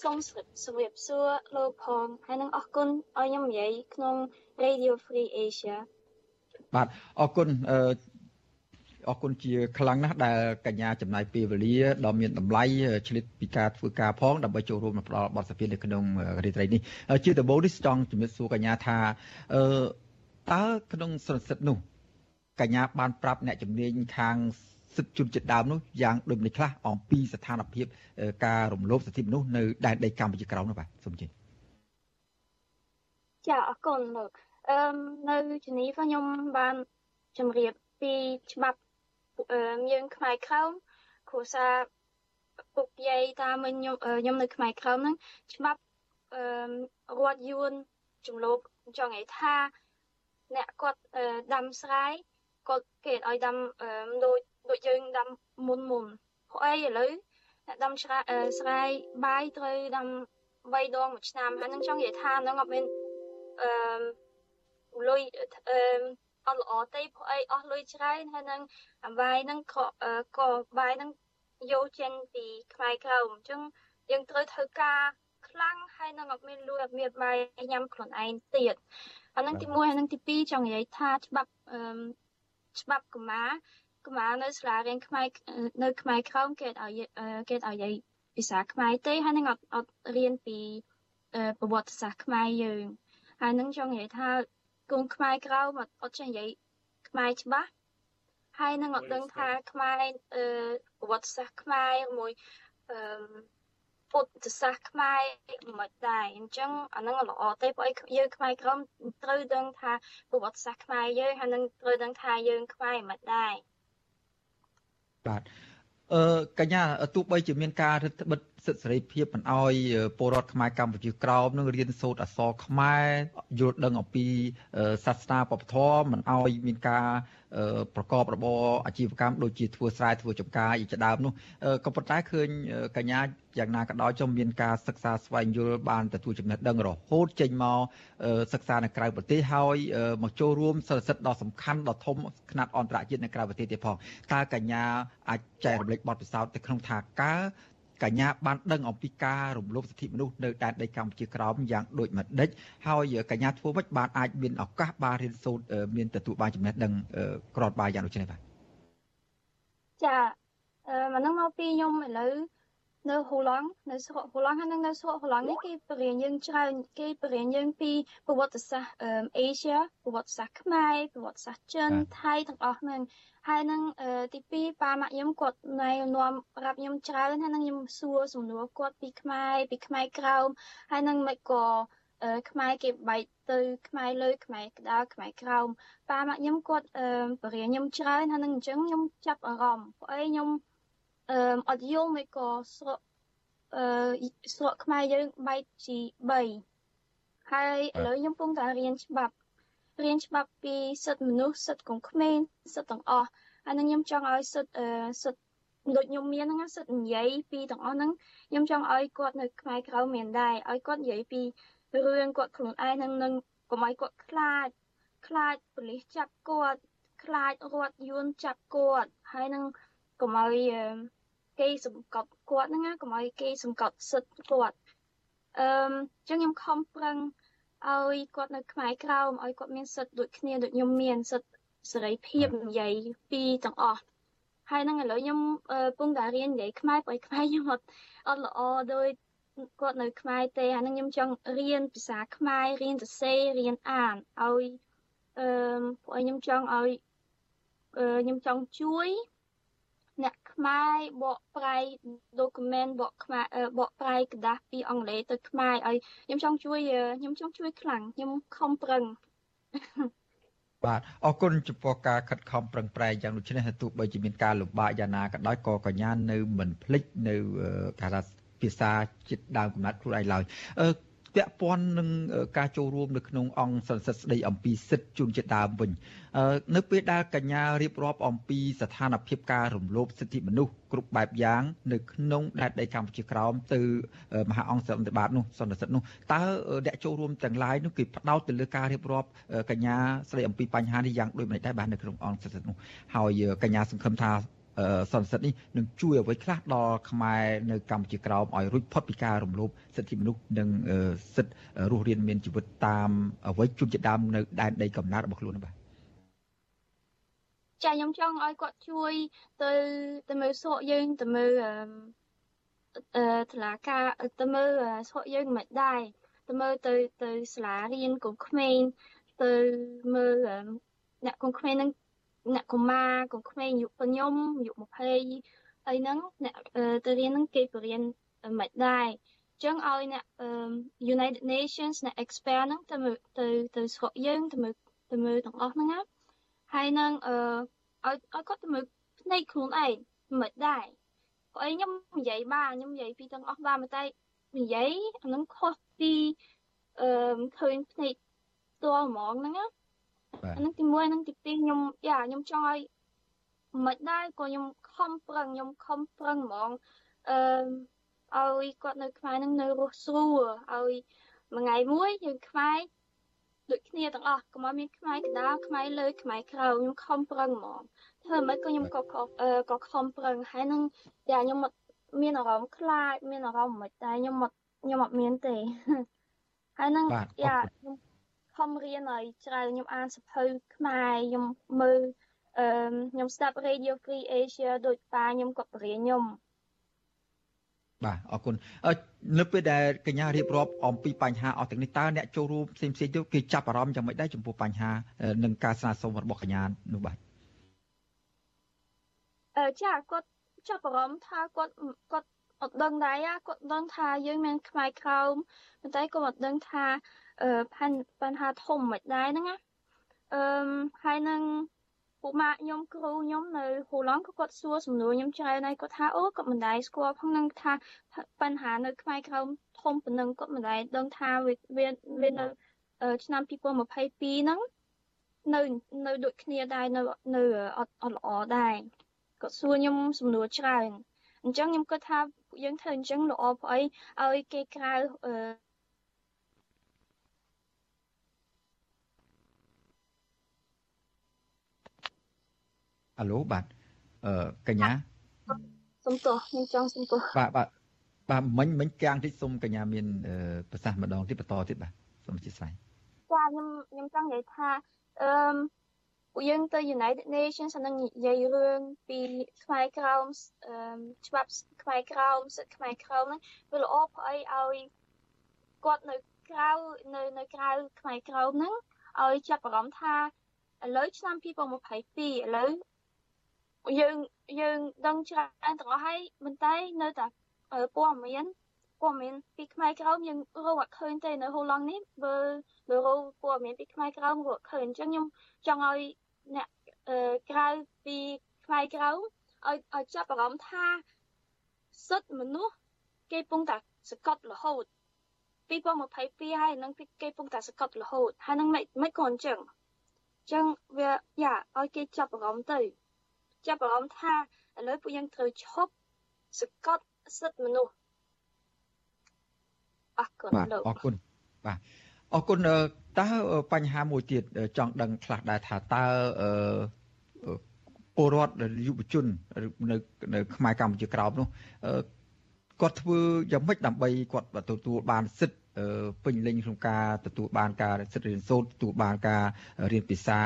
សូមជម្រាបសួរលោកផងហើយនឹងអរគុណឲ្យខ្ញុំនិយាយក្នុង Radio Free Asia បាទអរគុណ អឺអរគុណជាខ្លាំងណាស់ដែលកញ្ញាចំណាយពេលវេលាដ៏មានតម្លៃឆ្លៀតពីការធ្វើការផងដើម្បីចូលរួមផ្ដល់បទសភានៅក្នុងរាត្រីនេះជាដំបូងនេះចង់ជំរាបសួរកញ្ញាថាអឺតើក្នុងសន្និសីទនោះកញ្ញាបានប្រាប់អ្នកជំនាញខាងសិទ្ធិជនជាតិដើមនោះយ៉ាងដូចម្តេចខ្លះអំពីស្ថានភាពការរំលោភសិទ្ធិមនុស្សនៅដែនដីកម្ពុជាក្រោមនោះបាទសូមជឿចាអរគុណលោកអឺនៅជំនីខ្ញុំបានជម្រាបពីច្បាប់ យើងខ្មែរក្រោមគ្រួសារពុកយាយតាមខ្ញុំខ្ញុំនៅខ្មែរក្រោមហ្នឹងច្បាប់អឺរដ្ឋយួនចំលោកចង់ឲ្យថាអ្នកគាត់ដាំស្រែគាត់គេឲ្យដាំដូចដូចយើងដាំមុនមុនព្រោះអីឥឡូវអ្នកដាំស្រែស្រែបាយត្រូវដាំ3ដងមួយឆ្នាំហើយនឹងចង់និយាយថានឹងអត់មានអឺលុយអឺ អត់ល្អទេព្រោះអីអស់លុយច្រើនហើយនឹងអវាយហ្នឹងក៏បាយហ្នឹងយកចេញពីខ្មែរក្រៅអញ្ចឹងយើងត្រូវធ្វើការខ្លាំងហើយនឹងអត់មានលុយអត់មានបាយញ៉ាំខ្លួនឯងទៀតអានឹងទី1ហើយនឹងទី2ចង់និយាយថាច្បាប់អឺច្បាប់កម្មាកម្មានៅសាលារៀនខ្មែរនៅខ្មែរក្រោមគេឲ្យគេឲ្យនិយាយភាសាខ្មែរទេហើយនឹងអត់អត់រៀនពីប្រវត្តិសាស្ត្រខ្មែរយើងហើយនឹងចង់និយាយថា កូនខ្មែរក្រៅមកអត់ចេះនិយាយខ្មែរច្បាស់ហើយនឹងអត់ដឹងថាខ្មែរអឺប្រវត្តិសាស្ត្រខ្មែរមួយអឺពុទ្ធសាសន៍ខ្មែរមិនដែរអញ្ចឹងអានឹងល្អទេព្រោះអីយើងខ្មែរក្រមត្រូវដឹងថាប្រវត្តិសាស្ត្រខ្មែរយើងហើយនឹងត្រូវដឹងថាយើងខ្មែរមិនដែរបាទអឺកញ្ញាទោះបីជាមានការរឹតបន្តឹង សិទ្ធិសេរីភាពមិនអោយពលរដ្ឋខ្មែរកម្ពុជាក្រោមនឹងរៀនសូត្រអក្សរខ្មែរយល់ដឹងអំពីសាសនាបព្វធម៌មិនអោយមានការប្រកបរបរអាជីវកម្មដូចជាធ្វើស្រែធ្វើចម្ការជាដើមនោះក៏ប៉ុន្តែឃើញកញ្ញាយ៉ាងណាក៏ដោយចំមានការសិក្សាស្វែងយល់បានទទួលចំណេះដឹងរហូតចេញមកសិក្សានៅក្រៅប្រទេសហើយមកចូលរួមសិទ្ធិសិទ្ធិដ៏សំខាន់ដ៏ធំខ្នាតអន្តរជាតិនៅក្រៅប្រទេសទៀតផងតើកញ្ញាអាចចែករំលែកបទពិសោធន៍ទៅក្នុងថាកើ កញ្ញាបានដឹងអំពីការរំលោភសិទ្ធិមនុស្សនៅដែនដីកម្ពុជាក្រោមយ៉ាងដូចម្ដេចហើយកញ្ញាធ្វើម៉េចបានអាចមានឱកាសបានរៀនសូត្រមានទទួលបានចំណេះដឹងក្របបាយយ៉ាងដូចនេះបាទចាអឺមកនឹងមកពីខ្ញុំឥឡូវ នៅហូឡង់នៅស្រុកហូឡង់ហើយនៅស្រុកហូឡង់នេះគេបរៀនយើងច្រើនគេបរៀនយើងពីប្រវត្តិសាស្ត្រអឺអេសៀប្រវត្តិសាស្ត្រខ្មែរប្រវត្តិសាស្ត្រចិនថៃទាំងអស់ហ្នឹងហើយនឹងទី2ប៉ាម៉ាក់ខ្ញុំគាត់ណែនាំប្រាប់ខ្ញុំច្រើនហើយនឹងខ្ញុំសួរសំណួរគាត់ពីខ្មែរពីខ្មែរក្រោមហើយនឹងមិនក៏ខ្មែរគេបែកទៅខ្មែរលើខ្មែរក្តៅខ្មែរក្រោមប៉ាម៉ាក់ខ្ញុំគាត់បរៀនខ្ញុំច្រើនហើយនឹងអញ្ចឹងខ្ញុំចាប់អារម្មណ៍ព្រោះអីខ្ញុំ អឺអត់យល់មិនក៏ស្រកអឺស្រកខ្មែរយើងបែកជា3ហើយឥឡូវខ្ញុំកំពុងតែរៀនច្បាប់រៀនច្បាប់ពីសិទ្ធិមនុស្សសិទ្ធិកុំក្មេងសិទ្ធិទាំងអស់ហើយនឹងខ្ញុំចង់ឲ្យសិទ្ធិអឺសិទ្ធិដូចខ្ញុំមានហ្នឹងសិទ្ធិនិយាយពីទាំងអស់ហ្នឹងខ្ញុំចង់ឲ្យគាត់នៅខ្មែរក្រៅមានដែរឲ្យគាត់និយាយពីរឿងគាត់ខ្លួនឯងនឹងនឹងកុំឲ្យគាត់ខ្លាចខ្លាចប៉ូលីសចាប់គាត់ខ្លាចរត់យួនចាប់គាត់ហើយនឹង កុំឲ្យគេសង្កត់គាត់ហ្នឹងណាកុំឲ្យគេសង្កត់សិទ្ធិគាត់អឺអញ្ចឹងខ្ញុំខំប្រឹងឲ្យគាត់នៅខ្មែរក្រោមឲ្យគាត់មានសិទ្ធិដូចគ្នាដូចខ្ញុំមានសិទ្ធិសេរីភាពនិយាយពីទាំងអស់ហើយនឹងឥឡូវខ្ញុំពងតែរៀននិយាយខ្មែរព្រោះខ្មែរខ្ញុំអត់អត់ល្អដូចគាត់នៅខ្មែរទេហើយនឹងខ្ញុំចង់រៀនភាសាខ្មែររៀនសរសេររៀនអានឲ្យអឺព្រោះខ្ញុំចង់ឲ្យខ្ញុំចង់ជួយអ្នក ខ្មែរបកប្រែ document បកខ្មែរបកប្រែกระดาษពីអង់គ្លេសទៅខ្មែរឲ្យខ្ញុំចង់ជួយខ្ញុំចង់ជួយខ្លាំងខ្ញុំខំប្រឹងបាទអរគុណចំពោះការខិតខំប្រឹងប្រែងយ៉ាងដូចនេះទោះបីជាមានការលំបាកយ៉ាងណាក៏ដោយក៏កញ្ញានៅមិនភ្លេចនៅការភាសាជាតិដើមកំណត់ខ្លួនឯងឡើយអឺ ពាក់ព័ន្ធនឹងការចូលរួមនៅក្នុងអង្គសន្និសីទស្តីអំពីសិទ្ធិជនជាតិដើមវិញនៅពេលដែលកញ្ញារៀបរាប់អំពីស្ថានភាពការរំលោភសិទ្ធិមនុស្សគ្រប់បែបយ៉ាងនៅក្នុងដែនដីកម្ពុជាក្រោមទៅមហាអង្គសន្និបាតនោះសន្និសីទនោះតើអ្នកចូលរួមទាំងឡាយនោះគេផ្ដោតទៅលើការរៀបរាប់កញ្ញាស្ដីអំពីបញ្ហានេះយ៉ាងដូចម្តេចដែរបាទនៅក្នុងអង្គសន្និសីទនោះហើយកញ្ញាសង្ឃឹមថា សន្និសីទនេះនឹងជួយអ្វីខ្លះដល់ខ្មែរនៅកម្ពុជាក្រោមឲ្យរួចផុតពីការរំលោភសិទ្ធិមនុស្សនិងសិទ្ធិរស់រានមានជីវិតតាមអ្វីជួនជាដើមនៅដែនដីកំណើតរបស់ខ្លួនបាទចាខ្ញុំចង់ឲ្យគាត់ជួយ ទៅទៅមើលសក់យើងទៅមើលអឺតឡាការទៅមើលសក់យើងមិនដែរទៅមើលទៅទៅសាលារៀនកូនក្មេងទៅមើលអ្នកកូនក្មេងនឹង អ្នកកុមារកូនក្មេងអាយុប៉ុខ្ញុំអាយុ20អីហ្នឹងអ្នកទៅរៀនហ្នឹងគេបរៀនមិនដែរអញ្ចឹងឲ្យអ្នក United Nations អ្នក expert ហ្នឹងទៅទៅទៅស្រុកយើងទៅមើលទៅមើលទាំងអស់ហ្នឹងណាហើយនឹងអឺឲ្យឲ្យគាត់ទៅមើលភ្នែកខ្លួនឯងមិនដែរព្រោះអីខ្ញុំនិយាយបានខ្ញុំនិយាយពីទាំងអស់បានតែនិយាយអានឹងខុសពីអឺឃើញភ្នែកផ្ទាល់ហ្មងហ្នឹងណា អានឹងទី1នឹងទី2ខ្ញុំយ៉ាខ្ញុំចង់ឲ្យមិនដែរក៏ខ្ញុំខំប្រឹងខ្ញុំខំប្រឹងហ្មងអឺឲ្យគាត់នៅខ្មែរនឹងនៅរស់ស្រួលឲ្យមួយថ្ងៃមួយយើងខ្មែរដូចគ្នាទាំងអស់កុំឲ្យមានខ្មែរកណ្ដាលខ្មែរលើខ្មែរក្រៅខ្ញុំខំប្រឹងហ្មងធ្វើមិនក៏ខ្ញុំក៏ក៏ខំប្រឹងហើយនឹងតែខ្ញុំអត់មានអារម្មណ៍ខ្លាចមានអារម្មណ៍មិនតែខ្ញុំអត់ខ្ញុំអត់មានទេហើយនឹងយ៉ាខ្ញុំ ខំរៀនឲ្យច្រើនខ្ញុំអានសភៅខ្មែរខ្ញុំមើលអឺខ្ញុំស្ដាប់ Radio Free Asia ដូចប៉ាខ្ញុំគាត់បរៀនខ្ញុំបាទអរគុណនៅពេលដែលកញ្ញារៀបរាប់អំពីបញ្ហាអស់ទាំងនេះតើអ្នកចូលរួមផ្សេងផ្សេងទៅគេចាប់អារម្មណ៍យ៉ាងម៉េចដែរចំពោះបញ្ហានិងការស្នើសុំរបស់កញ្ញានោះបាទអឺចាគាត់ចាប់អារម្មណ៍ថាគាត់គាត់អត់ដឹងដែរគាត់ដឹងថាយើងមានខ្មែរក្រោមប៉ុន្តែគាត់អត់ដឹងថា អឺបញ្ហាធំមិនដែរហ្នឹងណាអឺហើយនឹងពួកម៉ាក់ខ្ញុំគ្រូខ្ញុំនៅហូឡង់ក៏គាត់សួរសំណួរខ្ញុំច្រើនហើយគាត់ថាអូគាត់មិនដែរស្គាល់ផងនឹងថាបញ្ហានៅខ្មែរក្រោមធំប៉ុណ្ណឹងគាត់មិនដែរដឹងថាវាវានៅឆ្នាំ2022ហ្នឹងនៅនៅដូចគ្នាដែរនៅនៅអត់អត់ល្អដែរគាត់សួរខ្ញុំសំណួរច្រើនអញ្ចឹងខ្ញុំគិតថាពួកយើងធ្វើអញ្ចឹងល្អព្រោះអីឲ្យគេក្រៅអឺ អាឡូបាទអឺកញ្ញាសុំទោសខ្ញុំចង់សុំទោសបាទបាទបាទមិញមិញកាំងតិចសុំកញ្ញាមានប្រសាសន៍ម្ដងទៀតបន្តទៀតបាទសូមអធិស្ឋានចាខ្ញុំខ្ញុំចង់និយាយថាអឺពួកយើងទៅ United Nations នឹងនិយាយរឿងពីខ្មែរក្រោមអឺច្បាប់ខ្មែរក្រោមសិទ្ធិខ្មែរក្រោមហ្នឹងវាល្អព្រោះអីឲ្យគាត់នៅក្រៅនៅនៅក្រៅខ្មែរក្រោមហ្នឹងឲ្យចាប់អារម្មណ៍ថាឥឡូវឆ្នាំ2022ឥឡូវ យើងយើងដឹងច្រើនទាំងអស់ហើយមិនតែនៅតែព័ត៌មានព័ត៌មានពីខ្មែរក្រោមយើងរកអត់ឃើញទេនៅហូឡង់នេះបើបើរកព័ត៌មានពីខ្មែរក្រោមរកឃើញអញ្ចឹងខ្ញុំចង់ឲ្យអ្នកក្រៅពីខ្មែរក្រោមឲ្យឲ្យចាប់អារម្មណ៍ថាសិទ្ធិមនុស្សគេពងតែសកត់រហូត2022ហើយនឹងគេពងតែសកត់រហូតហើយនឹងមិនមិនក៏អញ្ចឹងអញ្ចឹងវាយ៉ាឲ្យគេចាប់អារម្មណ៍ទៅ ចាប់អារម្មណ៍ថាឥឡូវពួកយើងត្រូវឈប់សកត់សិទ្ធិមនុស្សអរគុណលោកអរគុណបាទអរគុណតើបញ្ហាមួយទៀតចង់ដឹងខ្លះដែរថាតើពលរដ្ឋយុវជននៅនៅខ្មែរកម្ពុជាក្រោមនោះគាត់ធ្វើយ៉ាងម៉េចដើម្បីគាត់ទទួលបានសិទ្ធិពេញលេញក្នុងការទទួលបានការសិទ្ធិរៀនសូត្រទទួលបានការរៀនភាសា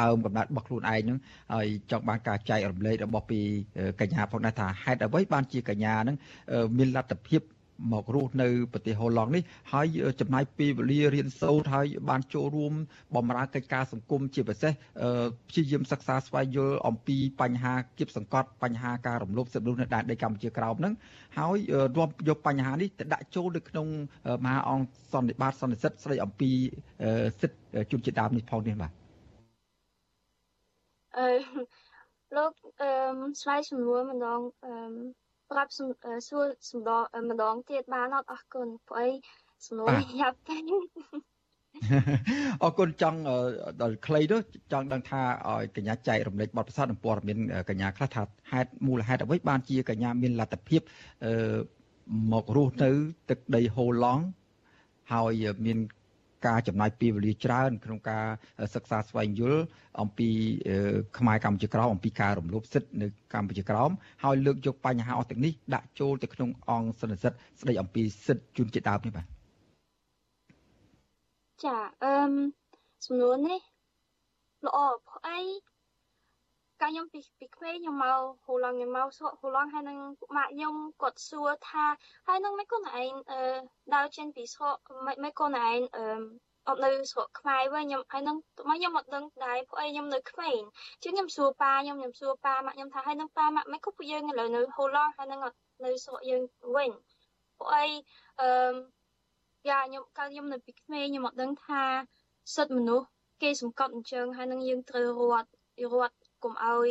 ដើមកំណត់របស់ខ្លួនឯងហ្នឹងហើយចង់បានការចែករំលែករបស់ពីកញ្ញាផងដែរថាហេតុអ្វីបានជាកញ្ញាហ្នឹងមានលទ្ធភាពមករស់នៅប្រទេសហូឡង់នេះហើយចំណាយពេលវេលារៀនសូត្រហើយបានចូលរួមបម្រើកិច្ចការសង្គមជាពិសេសព្យាយាមសិក្សាស្វែងយល់អំពីបញ្ហាគៀបសង្កត់បញ្ហាការរំលោភសិទ្ធិមនុស្សនៅដែនដីកម្ពុជាក្រោមហ្នឹងហើយរួមយកបញ្ហានេះទៅដាក់ចូលនៅក្នុងមហាអង្គសន្និបាតសន្និសិទស្ដីអំពីសិទ្ធិជនជាតិដើមនេះផងនេះបាទ អឺលោកអឺស្វ័យសំណួរម្ដងអឺប្រាប់សួរសំដងម្ដងទៀតបានអត់អរគុណព្រោះអីសំណួរយ៉ាប់តែអរគុណចង់ដល់ខ្លីនោះចង់ដឹងថាឲ្យកញ្ញាចែករំលែកបទពិសោធន៍និងព័ត៌មានកញ្ញាខ្លះថាហេតុមូលហេតុអ្វីបានជាកញ្ញាមានលទ្ធភាពមករស់នៅទឹកដីហូឡង់ហើយមាន ការចំណាយពេលវេលាច្រើន ក្នុងការសិក្សាស្វែងយល់អំពីខ្មែរកម្ពុជាក្រោមអំពីការរំលោភសិទ្ធិនៅកម្ពុជាក្រោមហើយលើកយកបញ្ហាអស់ទាំងនេះដាក់ចូលទៅក្នុងអង្គសន្និសីទស្ដីអំពីសិទ្ធិជនជាតិដើមនេះបាទចាអឺសំណួរនេះល្អព្រោះអី កាលខ្ញុំពីពីក្មេងខ្ញុំមកហូឡង់ខ្ញុំមកសក់ហូឡង់ហើយនឹងម៉ាក់ខ្ញុំគាត់សួរថាហើយនឹងមិនខ្លួនឯងអឺដើរចេញពីស្រុកមិនមិនខ្លួនឯងអឺអត់នៅស្រុកខ្មែរវិញខ្ញុំហើយនឹងមកខ្ញុំអត់ដឹងដែរព្រោះអីខ្ញុំនៅក្មេងជាងខ្ញុំសួរប៉ាខ្ញុំខ្ញុំសួរប៉ាម៉ាក់ខ្ញុំថាហើយនឹងប៉ាម៉ាក់មិនក៏ពួកយើងឥឡូវនៅហូឡង់ហើយនឹងអត់នៅស្រុកយើងវិញព្រោះអីអឺយ៉ាខ្ញុំកាលខ្ញុំនៅពីក្មេងខ្ញុំអត់ដឹងថាសិទ្ធិមនុស្សគេសង្កត់អញ្ចឹងហើយនឹងយើងត្រូវរត់រត់ កុំឲ្យ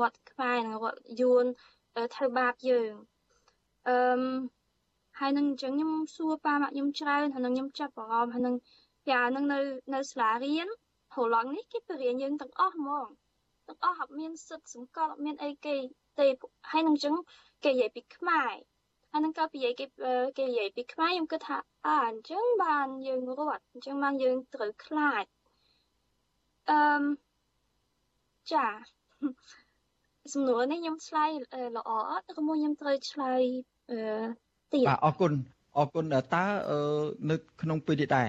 រដ្ឋខ្មែរនិងរដ្ឋយួនធ្វើបាបយើងអឺហើយនឹងអញ្ចឹងខ្ញុំសួរប៉ាម៉ាក់ខ្ញុំច្រើនហើយនឹងខ្ញុំចាប់អារម្មណ៍ហើយនឹងយ៉ានឹងនៅនៅសាលារៀនហូឡង់នេះគេបរៀនយើងទាំងអស់ហ្មងទាំងអស់អត់មានសិទ្ធិសង្កត់អត់មានអីគេទេហើយនឹងអញ្ចឹងគេនិយាយពីខ្មែរហើយនឹងក៏និយាយគេគេនិយាយពីខ្មែរខ្ញុំគិតថាអើអញ្ចឹងបានយើងរត់អញ្ចឹងបានយើងត្រូវខ្លាចអឺ ចាសំណួរនេះខ្ញុំឆ្លើយល្អអត់ឬមួយខ្ញុំត្រូវឆ្លើយទៀតបាទអរគុណអរគុណតើនៅក្នុងពេលនេះដែរ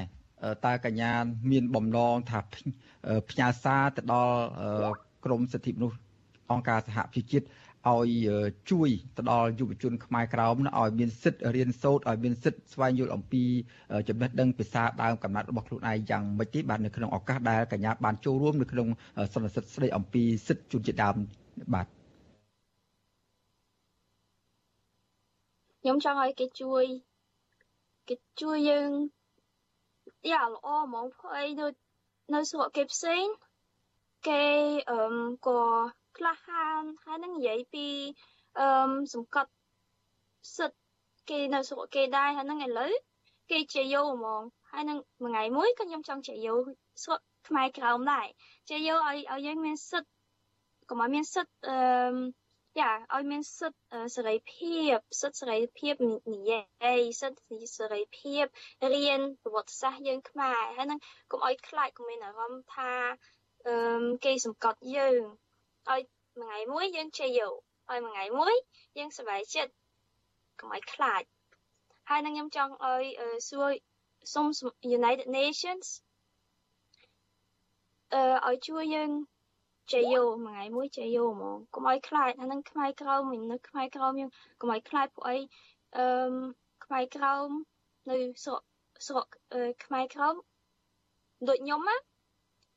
តើកញ្ញាមានបំណងថាផ្ញើសារទៅដល់ក្រមសិទ្ធិមនុស្សអង្គការសហប្រជាជាតិ ឲ្យជួយទៅដល់យុវជនខ្មែរក្រោមឲ្យមានសិទ្ធិរៀនសូត្រឲ្យមានសិទ្ធិស្វែងយល់អំពីចំណេះដឹងភាសាដើមកំណត់របស់ខ្លួនឯងយ៉ាងម៉េចទេបាទនៅក្នុងឱកាសដែលកញ្ញាបានចូលរួមនៅក្នុងសន្និសីទស្ដីអំពីសិទ្ធិជនជាតិដើមបាទខ្ញុំចង់ឲ្យគេជួយគេជួយយើងយ៉ាល្អហ្មងព្រោះអីនៅនៅស្រុកគេផ្សេងគេអឺក៏ ក្លាហានហើយនឹងនិយាយពីអឺសង្កត់សិទ្ធគេនៅស្រុកគេដែរហើយនឹងឥឡូវគេជាយោហ្មងហើយនឹងមួយថ្ងៃមួយក៏ខ្ញុំចង់ជាយោស្រុកខ្មែរក្រោមដែរជាយោឲ្យឲ្យយើងមានសិទ្ធកុំឲ្យមានសិទ្ធអឺយ៉ាឲ្យមានសិទ្ធសេរីភាពសិទ្ធសេរីភាពនិយាយសិទ្ធសេរីភាពរៀនប្រវត្តិសាស្ត្រយើងខ្មែរហើយនឹងកុំឲ្យខ្លាចកុំមានអារម្មណ៍ថាអឺគេសង្កត់យើង ឲ្យមួយថ្ងៃមួយយើងជ័យយកឲ្យមួយថ្ងៃមួយយើងសប្បាយចិត្តកុំឲ្យខ្លាចហើយនឹងខ្ញុំចង់ឲ្យសួរសុំ United Nations អឺឲ្យជួយយើងជ័យយកមួយថ្ងៃមួយជ័យយកហ្មងកុំឲ្យខ្លាចហើយនឹងខ្មែរក្រោមនៅខ្មែរក្រោមយើងកុំឲ្យខ្លាចពួកអីអឺខ្មែរក្រោមនៅស្រុកស្រុកខ្មែរក្រោមដូចខ្ញុំណា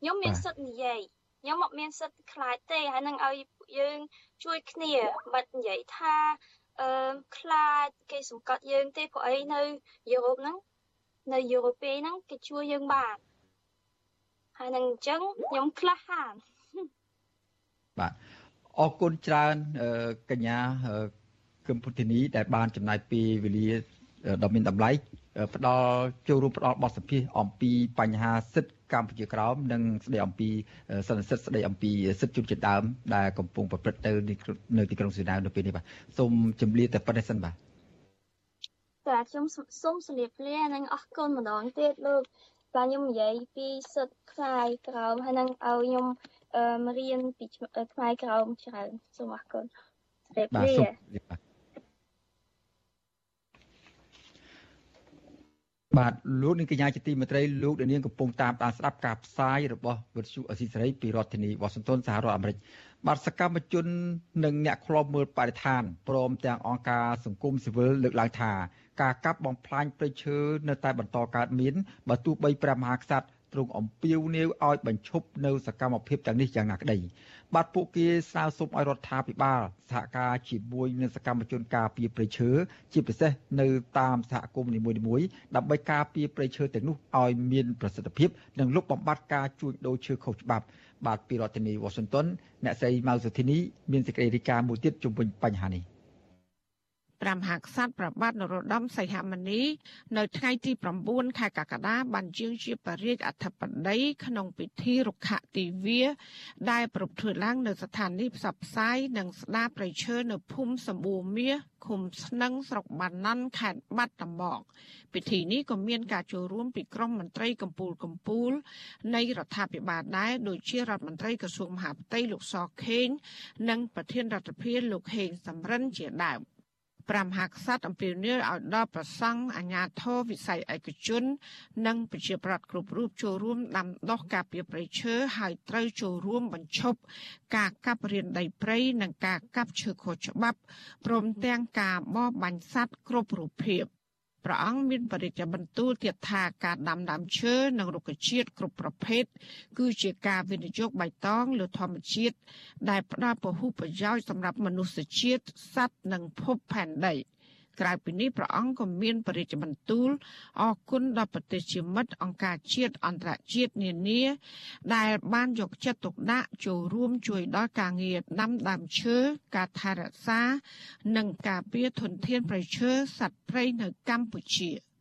ខ្ញុំមានសិទ្ធិនិយាយ ខ្ញុំអត់មានសិទ្ធិខ្លាចទេហើយនឹងឲ្យយើងជួយគ្នាមិននិយាយថាអឺខ្លាចគេសង្កត់យើងទេព្រោះអីនៅយុរ៉ុបហ្នឹងនៅយុរ៉ុបពេលហ្នឹងគេជួយយើងបានហើយនឹងអញ្ចឹងខ្ញុំក្លាហានបាទអរគុណច្រើនកញ្ញាគឹមពុទ្ធិនីដែលបានចំណាយពេលវេលាដ៏មានតម្លៃផ្ដល់ចូលរួមផ្ដល់បទសម្ភាសអំពីបញ្ហាសិទ្ធិ កម្ពុជាក្រោមនិងស្ដីអំពីសន្និសីទស្ដីអំពីសិទ្ធិជនជាតិដើមដែលកំពុងប្រព្រឹត្តទៅនៅទីក្រុងស៊ីណាវនៅពេលនេះបាទសូមជម្រាបតែប៉ុណ្្នេះសិនបាទចាខ្ញុំសូមជម្រាបលានិងអរគុណម្ដងទៀតលោកបាទខ្ញុំនិយាយពីសិទ្ធិខ្លាយក្រោមហើយនឹងឲ្យខ្ញុំរៀនពីខ្លាយក្រោមច្រើនសូមអរគុណជម្រាបលា បាទលោកនាងកញ្ញាជាទីមេត្រីលោកនាងកំពុងតាមដានស្ដាប់ការផ្សាយរបស់វិទ្យុអស៊ីសេរីពីរដ្ឋធានីវ៉ាស៊ីនតោនសហរដ្ឋអាមេរិកបាទសកម្មជននិងអ្នកខ្លោបមើលបរិស្ថានព្រមទាំងអង្គការសង្គមស៊ីវិលលើកឡើងថាការកាប់បំផ្លាញព្រៃឈើនៅតែបន្តកើតមានបើទោះបីព្រះមហាក្សត្រទ្រង់អំពាវនាវឲ្យបញ្ឈប់នៅសកម្មភាពទាំងនេះយ៉ាងណាក្តី បាទពួកគេស្នើសុំឲ្យរដ្ឋាភិបាលសហការជាមួយនឹងសកម្មជនការពារព្រៃឈើជាពិសេសនៅតាមសហគមន៍នីមួយៗដើម្បីការពារព្រៃឈើទាំងនោះឲ្យមានប្រសិទ្ធភាពនិងលុបបំបាត់ការជួញដូរឈើខុសច្បាប់បាទពីរដ្ឋធានី Washington អ្នកស្រីម៉ៅសុធីនីមានសេចក្តីរាយការណ៍មួយទៀតជុំវិញបញ្ហានេះ ព្រះមហាក្សត្រប្របាទនរោត្តមសីហមុនី នៅថ្ងៃទី9ខែកក្កដាបានជាងជាបរិយាអធិបតីក្នុងពិធីរុក្ខទិវា ដែលប្រពធ្វើឡើងនៅស្ថានីយ៍ផ្សព្វផ្សាយនិងស្ដារប្រៃឈើនៅភូមិសម្បូរមាសឃុំស្នឹងស្រុកបាណាន់ខេត្តបាត់ដំបងពិធីនេះក៏មានការចូលរួមពីក្រុមមន្ត្រីកម្ពុជាកម្ពុជានៃរដ្ឋាភិបាលដែរដូចជារដ្ឋមន្ត្រីក្រសួងមហាផ្ទៃលោកសខេងនិងប្រធានរដ្ឋាភិបាលលោកហេងសំរិនជាដើម ព្រះមហាក្សត្រអំពាវនាវឲ្យដល់ប្រសង់អាជ្ញាធរវិស័យឯកជន និងប្រជាប្រដ្ឋគ្រប់រូបចូលរួមដាំដុះការពារព្រៃឈើហើយត្រូវចូលរួមបញ្ឈប់ការកាប់រានដីព្រៃនិងការកាប់ឈើខុសច្បាប់ព្រមទាំងការបរបាញ់សត្វគ្រប់រូបភាព ព្រះអង្គមានបរិយាបន្ទូលទៀតថាការដាំដើមឈើនិងរុក្ខជាតិគ្រប់ប្រភេទគឺជាការវិនិយោគបៃតងលើធម្មជាតិដែលផ្ដល់ពហុប្រយោជន៍សម្រាប់មនុស្សជាតិសត្វនិងភពផែនដី។ ក្រៅពីនេះព្រះអង្គក៏មានបរិយាបន្ទូលអរគុណដល់ប្រទេសជាមិត្តអង្គការជាតិអន្តរជាតិនានា ដែលបានយកចិត្តទុកដាក់ចូលរួមជួយដល់ការងារដាំដើមឈើការថែរក្សា និងការពារធនធានព្រៃឈើសត្វព្រៃនៅកម្ពុជា។